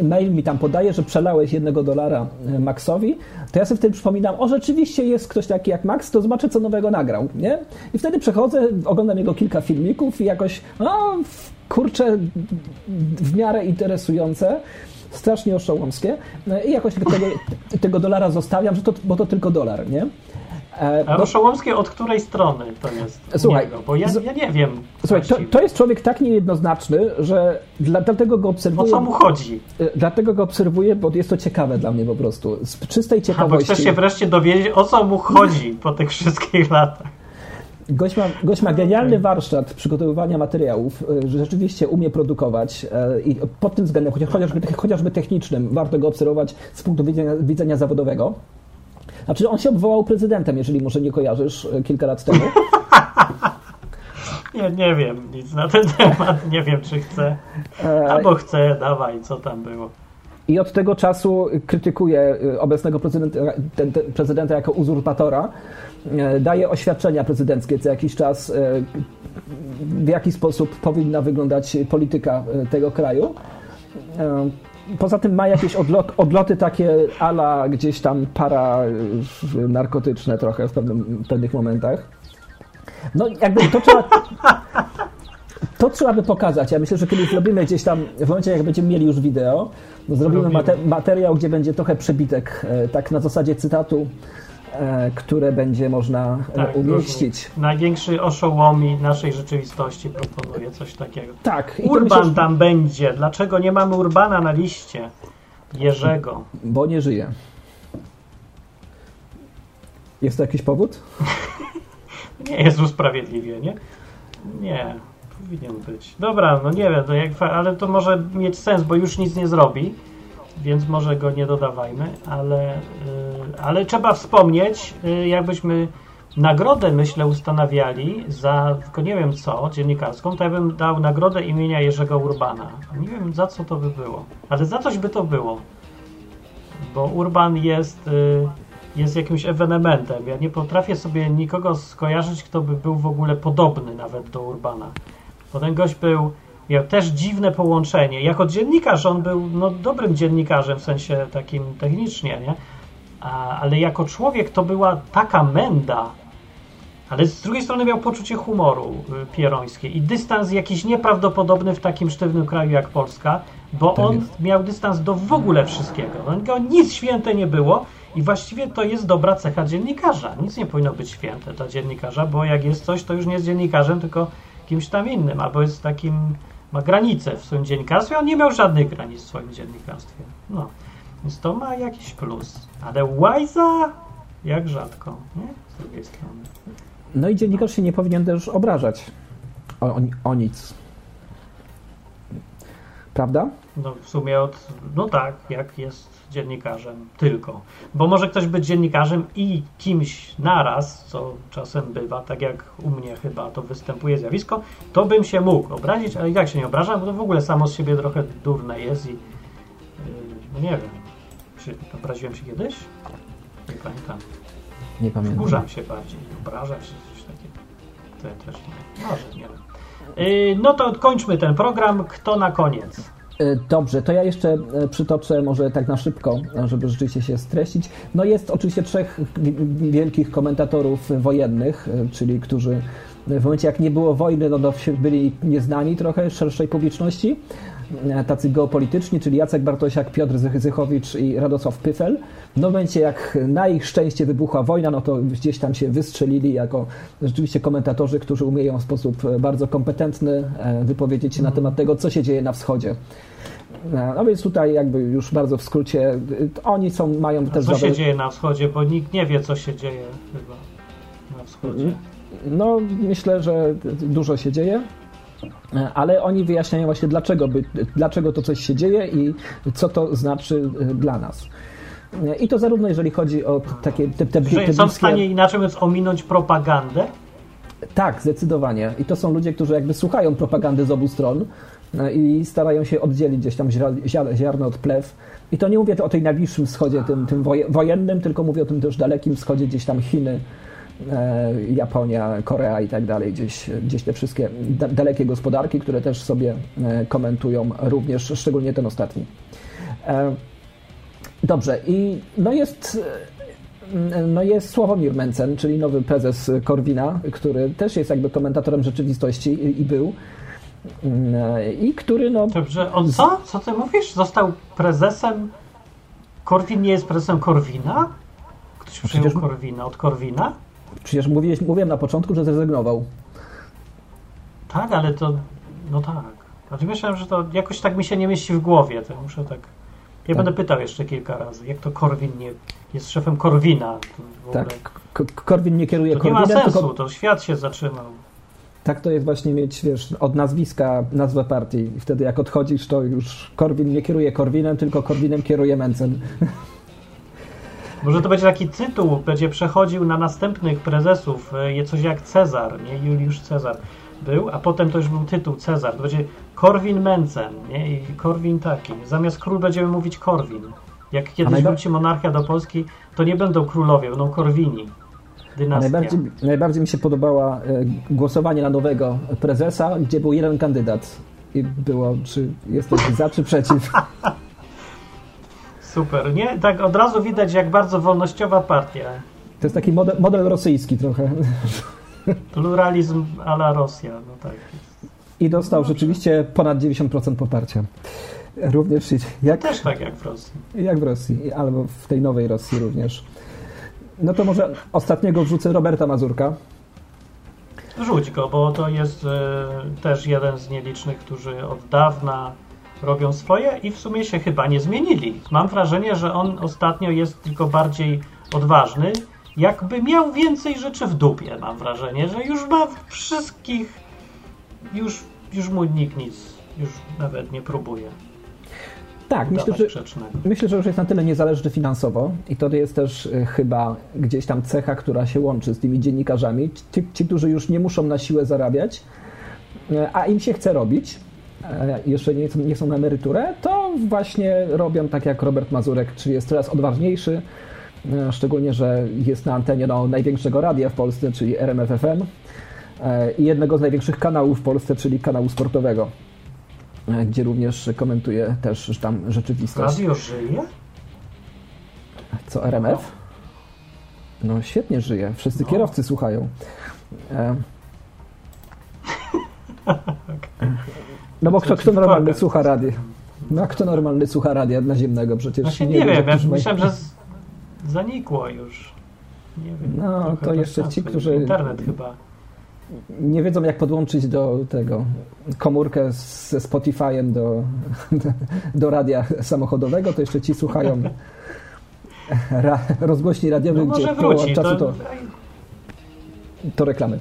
e, mail mi tam podaje, że przelałeś jednego dolara e, Maxowi, to ja sobie wtedy przypominam, o rzeczywiście jest ktoś taki jak Max, to zobaczę co nowego nagrał, nie? I wtedy przechodzę, oglądam jego kilka filmików i jakoś, no kurczę, w miarę interesujące, strasznie oszołomskie e, i jakoś tego, tego dolara zostawiam, że to, bo to tylko dolar, nie? E, A Roszołomskie od której strony to jest? Słuchaj, niego? Bo ja, ja nie wiem. Słuchaj, to, to jest człowiek tak niejednoznaczny, że dla, dlatego go O obserwuję. co mu chodzi? Y, Dlatego go obserwuję, bo jest to ciekawe dla mnie po prostu. Z czystej A, bo ciekawości. chcesz się wreszcie dowiedzieć, o co mu chodzi po tych wszystkich latach. Gość ma, gość ma genialny warsztat przygotowywania materiałów, y, że rzeczywiście umie produkować y, i pod tym względem, chociaż, chociażby, chociażby technicznym, warto go obserwować z punktu widzenia, widzenia zawodowego. Znaczy, on się obwołał prezydentem, jeżeli może nie kojarzysz, y, kilka lat temu. Nie, nie wiem nic na ten temat, nie wiem czy chcę. E, Albo chcę, dawaj, co tam było. I od tego czasu krytykuje obecnego prezydenta, ten, ten prezydenta jako uzurpatora. E, Daje oświadczenia prezydenckie co jakiś czas, e, w jaki sposób powinna wyglądać polityka e, tego kraju. Poza tym ma jakieś odlot, odloty takie ala gdzieś tam para y, narkotyczne trochę w, pewnym, w pewnych momentach. No jakby to trzeba, to trzeba by pokazać. Ja myślę, że kiedyś zrobimy gdzieś tam, w momencie jak będziemy mieli już wideo, no zrobimy Robimy. mate, materiał, gdzie będzie trochę przebitek, e, tak na zasadzie cytatu, które będzie można e, Tak, umieścić. Największy oszołomi naszej rzeczywistości proponuje coś takiego. Tak, Urban tam będzie. Dlaczego nie mamy Urbana na liście? Jerzego. bo nie żyje. Jest to jakiś powód? Nie jest usprawiedliwienie. Nie, powinien być. Dobra, no nie wiem, fa- ale to może mieć sens, bo już nic nie zrobi, więc może go nie dodawajmy, ale, y, ale trzeba wspomnieć, y, jakbyśmy nagrodę, myślę, ustanawiali za, tylko nie wiem co, dziennikarską, to ja bym dał nagrodę imienia Jerzego Urbana. Nie wiem za co to by było, ale za coś by to było. Bo Urban jest, y, jest jakimś ewenementem. Ja nie potrafię sobie nikogo skojarzyć, kto by był w ogóle podobny nawet do Urbana. Bo ten gość był, miał też dziwne połączenie. Jako dziennikarz on był no, dobrym dziennikarzem, w sensie takim technicznie, nie? A, ale jako człowiek to była taka menda, ale z drugiej strony miał poczucie humoru y, pierońskie i dystans jakiś nieprawdopodobny w takim sztywnym kraju jak Polska, bo Tak on jest. miał dystans do w ogóle wszystkiego. No, nic święte nie było i właściwie to jest dobra cecha dziennikarza. Nic nie powinno być święte dla dziennikarza, bo jak jest coś, to już nie jest dziennikarzem, tylko kimś tam innym, albo jest takim, ma granice w swoim dziennikarstwie, on nie miał żadnych granic w swoim dziennikarstwie. No, więc to ma jakiś plus. Ale Łajza jak rzadko, nie? Z drugiej strony. No i dziennikarz się nie powinien też obrażać o, o, o nic. Prawda? No w sumie od, no tak, jak jest dziennikarzem tylko. Bo może ktoś być dziennikarzem i kimś naraz, co czasem bywa, tak jak u mnie chyba to występuje zjawisko, to bym się mógł obrazić, ale i tak się nie obrażam, bo to w ogóle samo z siebie trochę durne jest i yy, no nie wiem, czy obraziłem się kiedyś? Nie pamiętam. Nie pamiętam. Wkurzam się bardziej, obrażam się, coś takiego. To ja też nie. Może, nie wiem. Yy, no to kończmy ten program. Kto na koniec? E, Dobrze, to ja jeszcze e, przytoczę może tak na szybko, żeby rzeczywiście się streścić. No jest oczywiście trzech wielkich komentatorów wojennych, e, czyli którzy w momencie jak nie było wojny, no to byli nieznani trochę szerszej publiczności, tacy geopolityczni, czyli Jacek Bartosiak, Piotr Zychowicz i Radosław Pyfel. W momencie jak na ich szczęście wybuchła wojna, no to gdzieś tam się wystrzelili jako rzeczywiście komentatorzy, którzy umieją w sposób bardzo kompetentny wypowiedzieć się na temat tego, co się dzieje na wschodzie. No więc tutaj jakby już bardzo w skrócie, oni są, mają też... co dobre- się dzieje na wschodzie, bo nikt nie wie, co się dzieje chyba na wschodzie. No, myślę, że dużo się dzieje, ale oni wyjaśniają właśnie dlaczego, by, dlaczego to coś się dzieje i co to znaczy dla nas. I to zarówno jeżeli chodzi o takie te, te, te są w stanie inaczej mówiąc ominąć propagandę? Tak, zdecydowanie. I to są ludzie, którzy jakby słuchają propagandy z obu stron e, i starają się oddzielić gdzieś tam ziar- ziar- ziarno od plew. I to nie mówię o tej najbliższym wschodzie, tym, tym woje- wojennym, tylko mówię o tym też dalekim wschodzie, gdzieś tam Chiny, e, Japonia, Korea i tak dalej, gdzieś, gdzieś te wszystkie da- dalekie gospodarki, które też sobie e, komentują, również szczególnie ten ostatni. E, Dobrze, i no jest, e, no jest Sławomir Mencen, czyli nowy prezes Korwina, który też jest jakby komentatorem rzeczywistości i, i był. E, I który no. Dobrze, on co? Co ty mówisz? Został prezesem? Korwin nie jest prezesem Korwina? Ktoś przyjął przecież- Korwina od Korwina? Przecież mówiłeś, mówiłem na początku, że zrezygnował. Tak, ale to... No tak. Znaczy myślałem, że to jakoś tak mi się nie mieści w głowie. To muszę tak... Ja Tak. będę pytał jeszcze kilka razy, jak to Korwin nie jest szefem Korwina. Ogóle- Tak. K- Korwin nie kieruje To nie ma Korwinem, sensu, tylko to świat się zatrzymał. tak to jest właśnie mieć, wiesz, od nazwiska nazwę partii. I wtedy jak odchodzisz, to już Korwin nie kieruje Korwinem, tylko Korwinem kieruje Mencen. Może to będzie taki tytuł, będzie przechodził na następnych prezesów, e, coś jak Cezar, nie? Juliusz Cezar był, a potem to już był tytuł Cezar. To będzie Korwin Mencen, nie? I Korwin taki. Zamiast król będziemy mówić Korwin. Jak kiedyś najba- wróci monarchia do Polski, to nie będą królowie, będą Korwini. Dynastia. najbardziej, najbardziej mi się podobała e, głosowanie na nowego prezesa, gdzie był jeden kandydat. I było, czy jesteś za, czy przeciw. Super, nie? Tak od razu widać, jak bardzo wolnościowa partia. To jest taki model, model rosyjski trochę. Pluralizm a la Rosja, no tak. I dostał rzeczywiście ponad 90% poparcia. Również jak, Też tak jak w Rosji. jak w Rosji, albo w tej nowej Rosji również. No to może ostatniego wrzucę Roberta Mazurka. Rzuć go, bo to jest e, też jeden z nielicznych, którzy od dawna robią swoje i w sumie się chyba nie zmienili. Mam wrażenie, że on ostatnio jest tylko bardziej odważny. Jakby miał więcej rzeczy w dupie, mam wrażenie, że już ma wszystkich, już, już mu nikt nic, już nawet nie próbuje Tak, myślę, że. Myślę, że już jest na tyle niezależny finansowo i to jest też y, chyba gdzieś tam cecha, która się łączy z tymi dziennikarzami. Ci, ci którzy już nie muszą na siłę zarabiać, y, a im się chce robić, jeszcze nie, są- nie są na emeryturę, to właśnie robią tak jak Robert Mazurek, czyli jest coraz odważniejszy, e, szczególnie, że jest na antenie no, największego radia w Polsce, czyli RMFFM e, i jednego z największych kanałów w Polsce, czyli kanału sportowego, e, gdzie również komentuje też tam rzeczywistość. Radio żyje? Co RMF? No świetnie żyje. Wszyscy No. kierowcy słuchają. E, No bo kto, kto normalny płakać. słucha radia? No a kto normalny słucha radia naziemnego? Przecież Właśnie nie nie, wiem, ja myślałem, że z... zanikło już. Nie wiem. No, to jeszcze ci, którzy- Internet chyba. nie wiedzą jak podłączyć do tego komórkę ze Spotify'em do, do radia samochodowego, to jeszcze ci słuchają ra, rozgłośni No radiowych, może gdzie wróci. czasu to, to reklamy.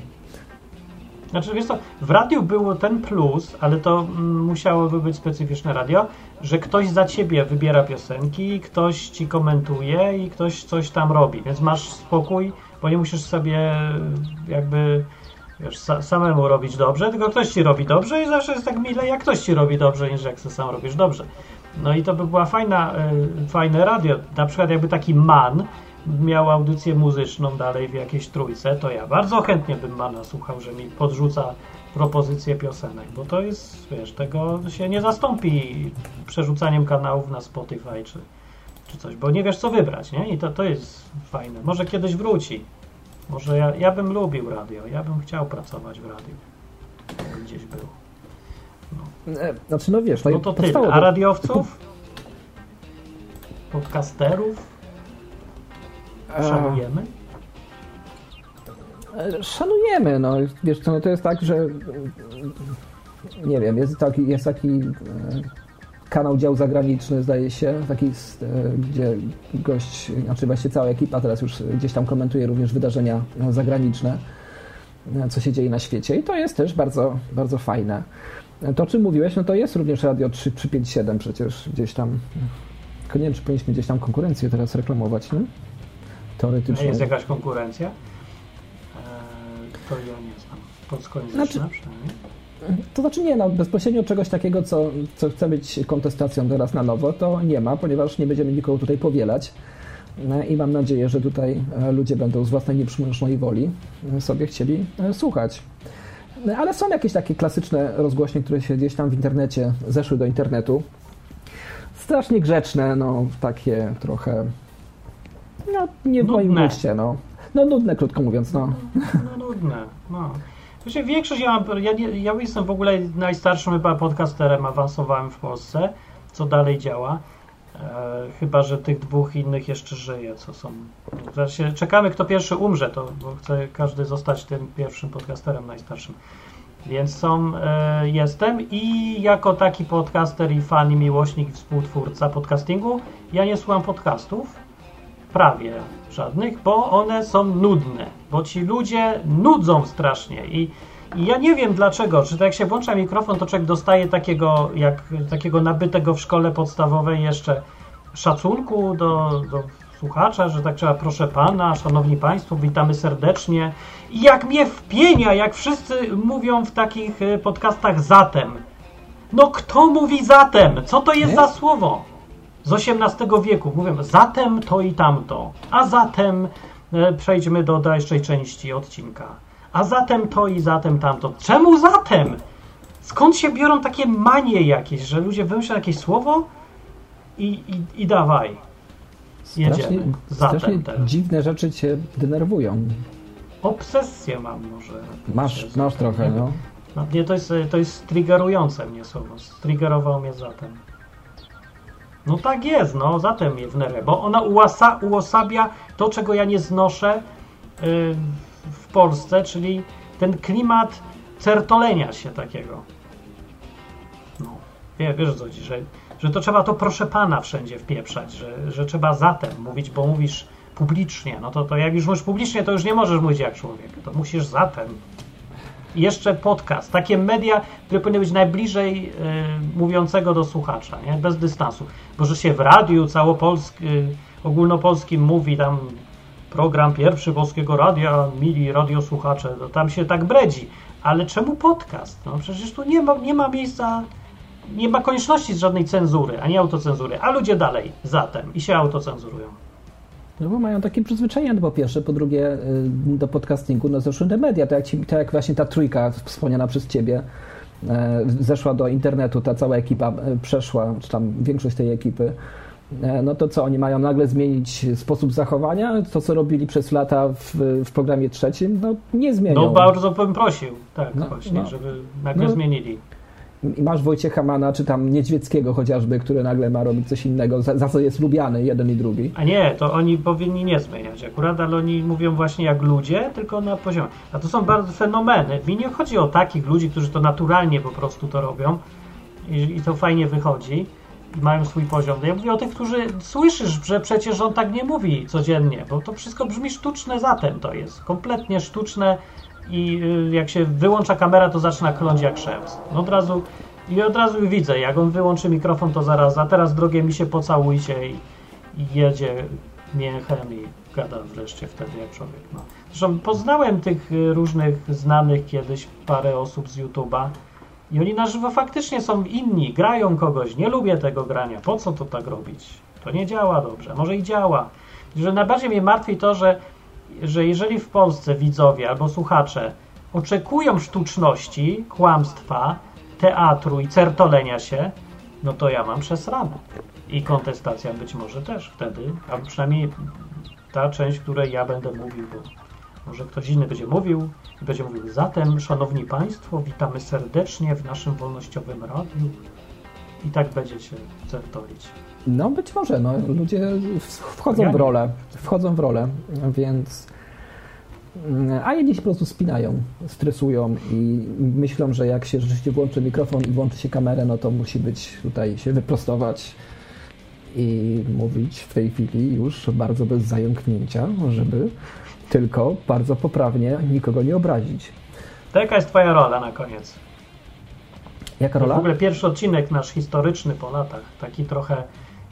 Znaczy, wiesz co, w radiu było ten plus, ale to mm, musiałoby być specyficzne radio, że ktoś za ciebie wybiera piosenki, ktoś ci komentuje i ktoś coś tam robi, więc masz spokój, bo nie musisz sobie jakby wiesz, sa, samemu robić dobrze, tylko ktoś ci robi dobrze i zawsze jest tak mile, jak ktoś ci robi dobrze, niż jak sam robisz dobrze. No i to by była fajna, y, fajne radio. Na przykład jakby taki man miał audycję muzyczną dalej w jakiejś trójce, to ja bardzo chętnie bym Mana słuchał, że mi podrzuca propozycje piosenek, bo to jest, wiesz, tego się nie zastąpi przerzucaniem kanałów na Spotify czy, czy coś, bo nie wiesz co wybrać, nie? I to, to jest fajne. Może kiedyś wróci. Może ja, ja bym lubił radio, ja bym chciał pracować w radiu. Jakby Gdzieś było. E, Znaczy, no wiesz, No to tyle. A radiowców? Podcasterów? E, Szanujemy? E, Szanujemy, no wiesz co, no to jest tak, że nie wiem, jest taki, jest taki e, kanał dział zagraniczny, zdaje się, taki, gdzie gość, znaczy właściwie cała ekipa teraz już gdzieś tam komentuje również wydarzenia zagraniczne, co się dzieje na świecie i to jest też bardzo, bardzo fajne. To, o czym mówiłeś, no to jest również Radio 3, 357 przecież gdzieś tam, tylko nie wiem, czy powinniśmy gdzieś tam konkurencję teraz reklamować, nie? Teoretycznie. jest jakaś konkurencja? Eee, to ja nie znam. Polskojęzyczna Znaczy- przynajmniej. To znaczy nie, no bezpośrednio czegoś takiego, co, co chce być kontestacją teraz na nowo, to nie ma, ponieważ nie będziemy nikogo tutaj powielać. E, I mam nadzieję, że tutaj e, ludzie będą z własnej nieprzymuszonej woli e, sobie chcieli e, słuchać. E, Ale są jakieś takie klasyczne rozgłośnie, które się gdzieś tam w internecie zeszły do internetu. Strasznie grzeczne, no takie trochę. No, nie w moim Nudne. guście, no. No nudne, krótko mówiąc, no. No nudne. No. Wiecie, większość, ja, mam, ja, ja jestem w ogóle najstarszym chyba podcasterem, awansowałem w Polsce, co dalej działa. E, chyba, że tych dwóch innych jeszcze żyje, co są. Się czekamy, kto pierwszy umrze, to, bo chce każdy zostać tym pierwszym podcasterem najstarszym. Więc są, e, jestem i jako taki podcaster i fan i miłośnik, i współtwórca podcastingu, ja nie słucham podcastów, prawie żadnych, bo one są nudne, bo ci ludzie nudzą strasznie i, i ja nie wiem dlaczego, czy tak jak się włącza mikrofon, to człowiek dostaje takiego, jak takiego nabytego w szkole podstawowej jeszcze szacunku do, do słuchacza, że tak trzeba, proszę pana, szanowni państwo, witamy serdecznie i jak mnie wpienia, jak wszyscy mówią w takich e, podcastach zatem. No kto mówi zatem? Co to jest za słowo? Z XVIII wieku. Mówią, zatem to i tamto. A zatem e, przejdźmy do dalszej części odcinka. A zatem to i zatem tamto. Czemu zatem? Skąd się biorą takie manie jakieś, że ludzie wymyślają jakieś słowo i, i, i dawaj. Strasznie, Jedziemy. Zatem strasznie teraz. dziwne rzeczy cię denerwują. Obsesję mam może. Masz, masz trochę, no. No, nie, to jest, to jest triggerujące mnie słowo. Striggerował mnie zatem. No tak jest, no zatem mnie wnerwia, bo ona uosabia to, czego ja nie znoszę yy, w Polsce, czyli ten klimat certolenia się takiego. No, wie, wiesz co chodzi, że, że to trzeba to proszę pana wszędzie wpieprzać, że, że trzeba zatem mówić, bo mówisz publicznie, no to, to jak już mówisz publicznie, to już nie możesz mówić jak człowiek, to musisz zatem. Jeszcze podcast. Takie media, które powinny być najbliżej y, mówiącego do słuchacza, nie? bez dystansu. Bo że się w radiu całopolskim, y, ogólnopolskim mówi tam program pierwszy Polskiego Radia, mili radiosłuchacze, to tam się tak bredzi. Ale czemu podcast? No przecież tu nie ma, nie ma miejsca, nie ma konieczności żadnej cenzury, ani autocenzury. A ludzie dalej zatem i się autocenzurują. No bo mają takie przyzwyczajenia, no po pierwsze, po drugie y, do podcastingu, no zeszły te media, tak jak, ci, tak jak właśnie ta trójka wspomniana przez ciebie e, zeszła do internetu, ta cała ekipa e, przeszła, czy tam większość tej ekipy, e, no to co, oni mają nagle zmienić sposób zachowania? To, co robili przez lata w, w programie trzecim, no nie zmienią. No bardzo bym prosił, tak No, właśnie, no. żeby nagle No. zmienili. Masz Wojciecha Mana, czy tam Niedźwieckiego chociażby, który nagle ma robić coś innego, za, za co jest lubiany jeden i drugi. A nie, to oni powinni nie zmieniać akurat, ale oni mówią właśnie jak ludzie, tylko na poziomie. A to są bardzo fenomeny. Mi nie chodzi o takich ludzi, którzy to naturalnie po prostu to robią i, i to fajnie wychodzi i mają swój poziom. Ja mówię o tych, którzy słyszysz, że przecież on tak nie mówi codziennie, bo to wszystko brzmi sztuczne zatem to jest. Kompletnie sztuczne i y, jak się wyłącza kamera, to zaczyna kląć jak szewc. No od razu i od razu widzę, jak on wyłączy mikrofon, to zaraz, a teraz drogie mi się pocałujcie i, i jedzie mięchem i gada wreszcie wtedy jak człowiek. No. Zresztą poznałem tych y, różnych znanych kiedyś parę osób z YouTube'a i oni na żywo faktycznie są inni, grają kogoś, nie lubię tego grania, po co to tak robić? To nie działa dobrze, może i działa. Że najbardziej mnie martwi to, że, że jeżeli w Polsce widzowie albo słuchacze oczekują sztuczności, kłamstwa, teatru i certolenia się, no to ja mam przesrane. I kontestacja być może też wtedy, albo przynajmniej ta część, której ja będę mówił, bo może ktoś inny będzie mówił i będzie mówił zatem, szanowni państwo, witamy serdecznie w naszym wolnościowym radiu i tak będziecie certolić. No być może, no, ludzie wchodzą Ja w rolę, wchodzą w rolę, więc a jedni się po prostu spinają, stresują i myślą, że jak się rzeczywiście włączy mikrofon i włączy się kamerę, no to musi być tutaj się wyprostować i mówić w tej chwili już bardzo bez zająknięcia, żeby tylko bardzo poprawnie nikogo nie obrazić. To jaka jest twoja rola na koniec? Jaka W rola? ogóle pierwszy odcinek nasz historyczny po latach, taki trochę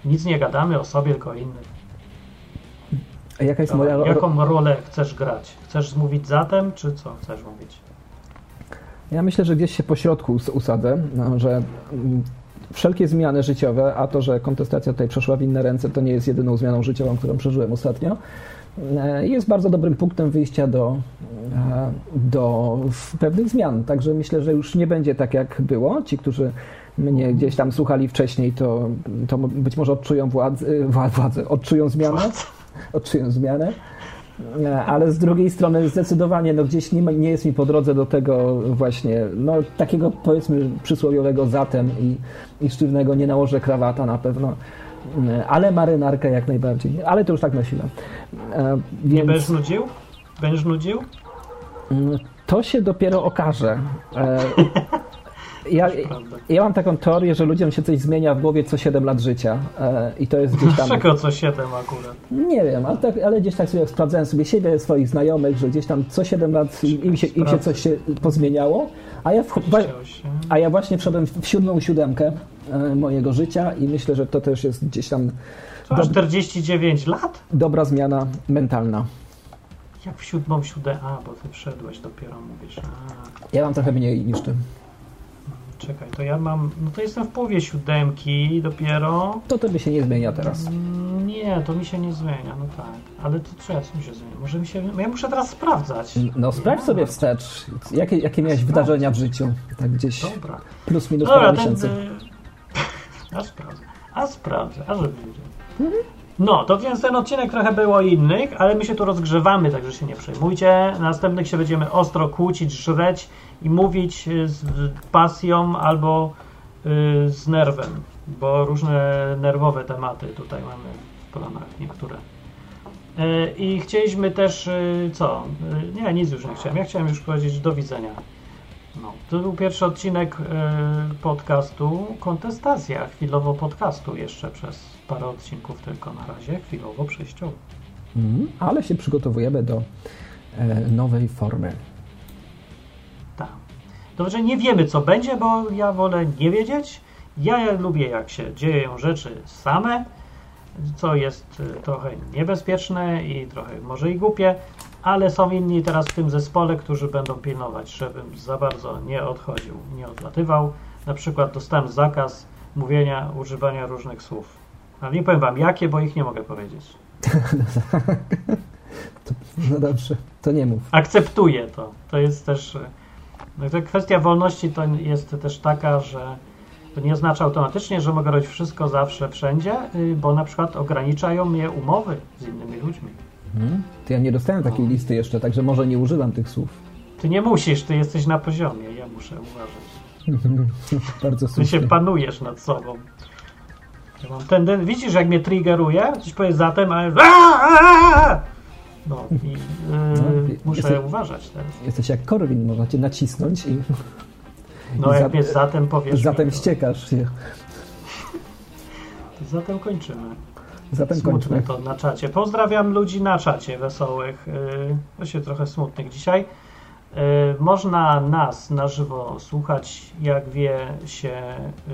nic nie gadamy o sobie, tylko innych. Jaka jest moja? Jaką rolę chcesz grać? Chcesz mówić zatem, czy co chcesz mówić? Ja myślę, że gdzieś się po środku us- usadzę, no, że mm, wszelkie zmiany życiowe, a to, że kontestacja tutaj przeszła w inne ręce, to nie jest jedyną zmianą życiową, którą przeżyłem ostatnio, jest bardzo dobrym punktem wyjścia do, e, do pewnych zmian. Także myślę, że już nie będzie tak, jak było. Ci, którzy mnie gdzieś tam słuchali wcześniej, to, to być może odczują władzę, władzę odczują zmianę, odczują zmianę. E, Ale z drugiej strony zdecydowanie no gdzieś nie, ma, nie jest mi po drodze do tego właśnie, no takiego powiedzmy przysłowiowego zatem i, i sztywnego nie nałożę krawata na pewno, E, ale marynarkę jak najbardziej, ale to już tak nosiłem. E, Nie Więc będziesz nudził? Będziesz nudził? mm, to się dopiero okaże. E, Ja, ja mam taką teorię, że ludziom się coś zmienia w głowie co 7 lat życia e, i to jest gdzieś tam... Czego co 7 akurat? Nie wiem, ale, tak, ale gdzieś tak sobie sprawdzałem sobie siebie, swoich znajomych, że gdzieś tam co 7 lat im się, im się coś się pozmieniało, a ja, w, a ja właśnie wszedłem w siódmą siódemkę e, mojego życia i myślę, że to też jest gdzieś tam dob- 49 lat? dobra zmiana mentalna. Jak w siódmą, siódmą, a, bo ty wszedłeś dopiero, mówisz, a, Ja mam trochę mniej niż ty. czekaj, to ja mam, no to jestem w połowie siódemki dopiero, To tobie się nie zmienia teraz. Mm, nie, to mi się nie zmienia, no tak, ale to co mi się zmienia, może mi się, ja muszę teraz sprawdzać. No sprawdź sobie wstecz, jakie, jakie miałeś wydarzenia w życiu, tak gdzieś Dobra, plus minus dobra, parę ten, miesięcy. A sprawdzę, a sprawdzę, a żeby wiedział. No, to więc ten odcinek trochę było innych, ale my się tu rozgrzewamy, także się nie przejmujcie. Następnych się będziemy ostro kłócić, żreć i mówić z pasją albo y, z nerwem, bo różne nerwowe tematy tutaj mamy w planach niektóre. Y, I chcieliśmy też, y, co? Y, Nie, nic już nie chciałem. Ja chciałem już powiedzieć do widzenia. No, to był pierwszy odcinek y, podcastu Kontestacja. Chwilowo podcastu jeszcze przez parę odcinków tylko na razie, chwilowo przejściowo. Mhm, ale się przygotowujemy do e, nowej formy. Tak. Dobrze, nie wiemy co będzie, bo ja wolę nie wiedzieć. Ja lubię jak się dzieją rzeczy same, co jest y, trochę niebezpieczne i trochę może i głupie, ale są inni teraz w tym zespole, którzy będą pilnować, żebym za bardzo nie odchodził, nie odlatywał. Na przykład dostałem zakaz mówienia, używania różnych słów. Ale nie powiem wam jakie, bo ich nie mogę powiedzieć. No dobrze, to nie mów. akceptuję to. To jest też. e, No kwestia wolności to jest też taka, że to nie oznacza automatycznie, że mogę robić wszystko zawsze, wszędzie, y, bo na przykład ograniczają mnie umowy z innymi ludźmi. Mhm. To ja nie dostałem takiej listy jeszcze, także może nie używam tych słów. Ty nie musisz, ty jesteś na poziomie, ja muszę uważać. Bardzo Ty się słusznie. panujesz nad sobą. Ja mam tenden- Widzisz, jak mnie triggeruje? Coś powie zatem, ale. No i y, No, muszę jesteś- uważać teraz. Jesteś jak Korwin, można cię nacisnąć i, No i jak mnie zatem powiesz. zatem mi ściekasz się. Zatem kończymy. Zatem Smutne kończmy. to na czacie. Pozdrawiam ludzi na czacie wesołych. Właśnie trochę smutnych dzisiaj. Yy, Można nas na żywo słuchać, jak wie się. yy,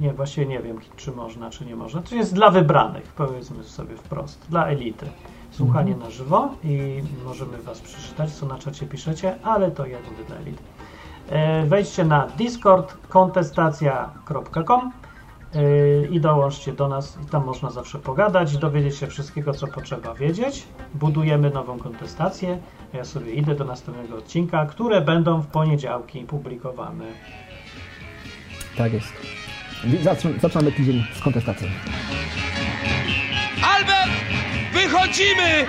Nie, właściwie nie wiem, czy można, czy nie można. To jest dla wybranych, powiedzmy sobie wprost, dla elity. Słuchanie na żywo i możemy Was przeczytać, co na czacie piszecie, ale to ja mówię dla elity. Wejdźcie na discord kontestacja.com I dołączcie do nas, i tam można zawsze pogadać, dowiedzieć się wszystkiego, co potrzeba wiedzieć. Budujemy nową kontestację. Ja sobie idę do następnego odcinka, które będą w poniedziałki publikowane. Tak jest. Zacz- Zaczynamy tydzień z kontestacją. Albert, wychodzimy!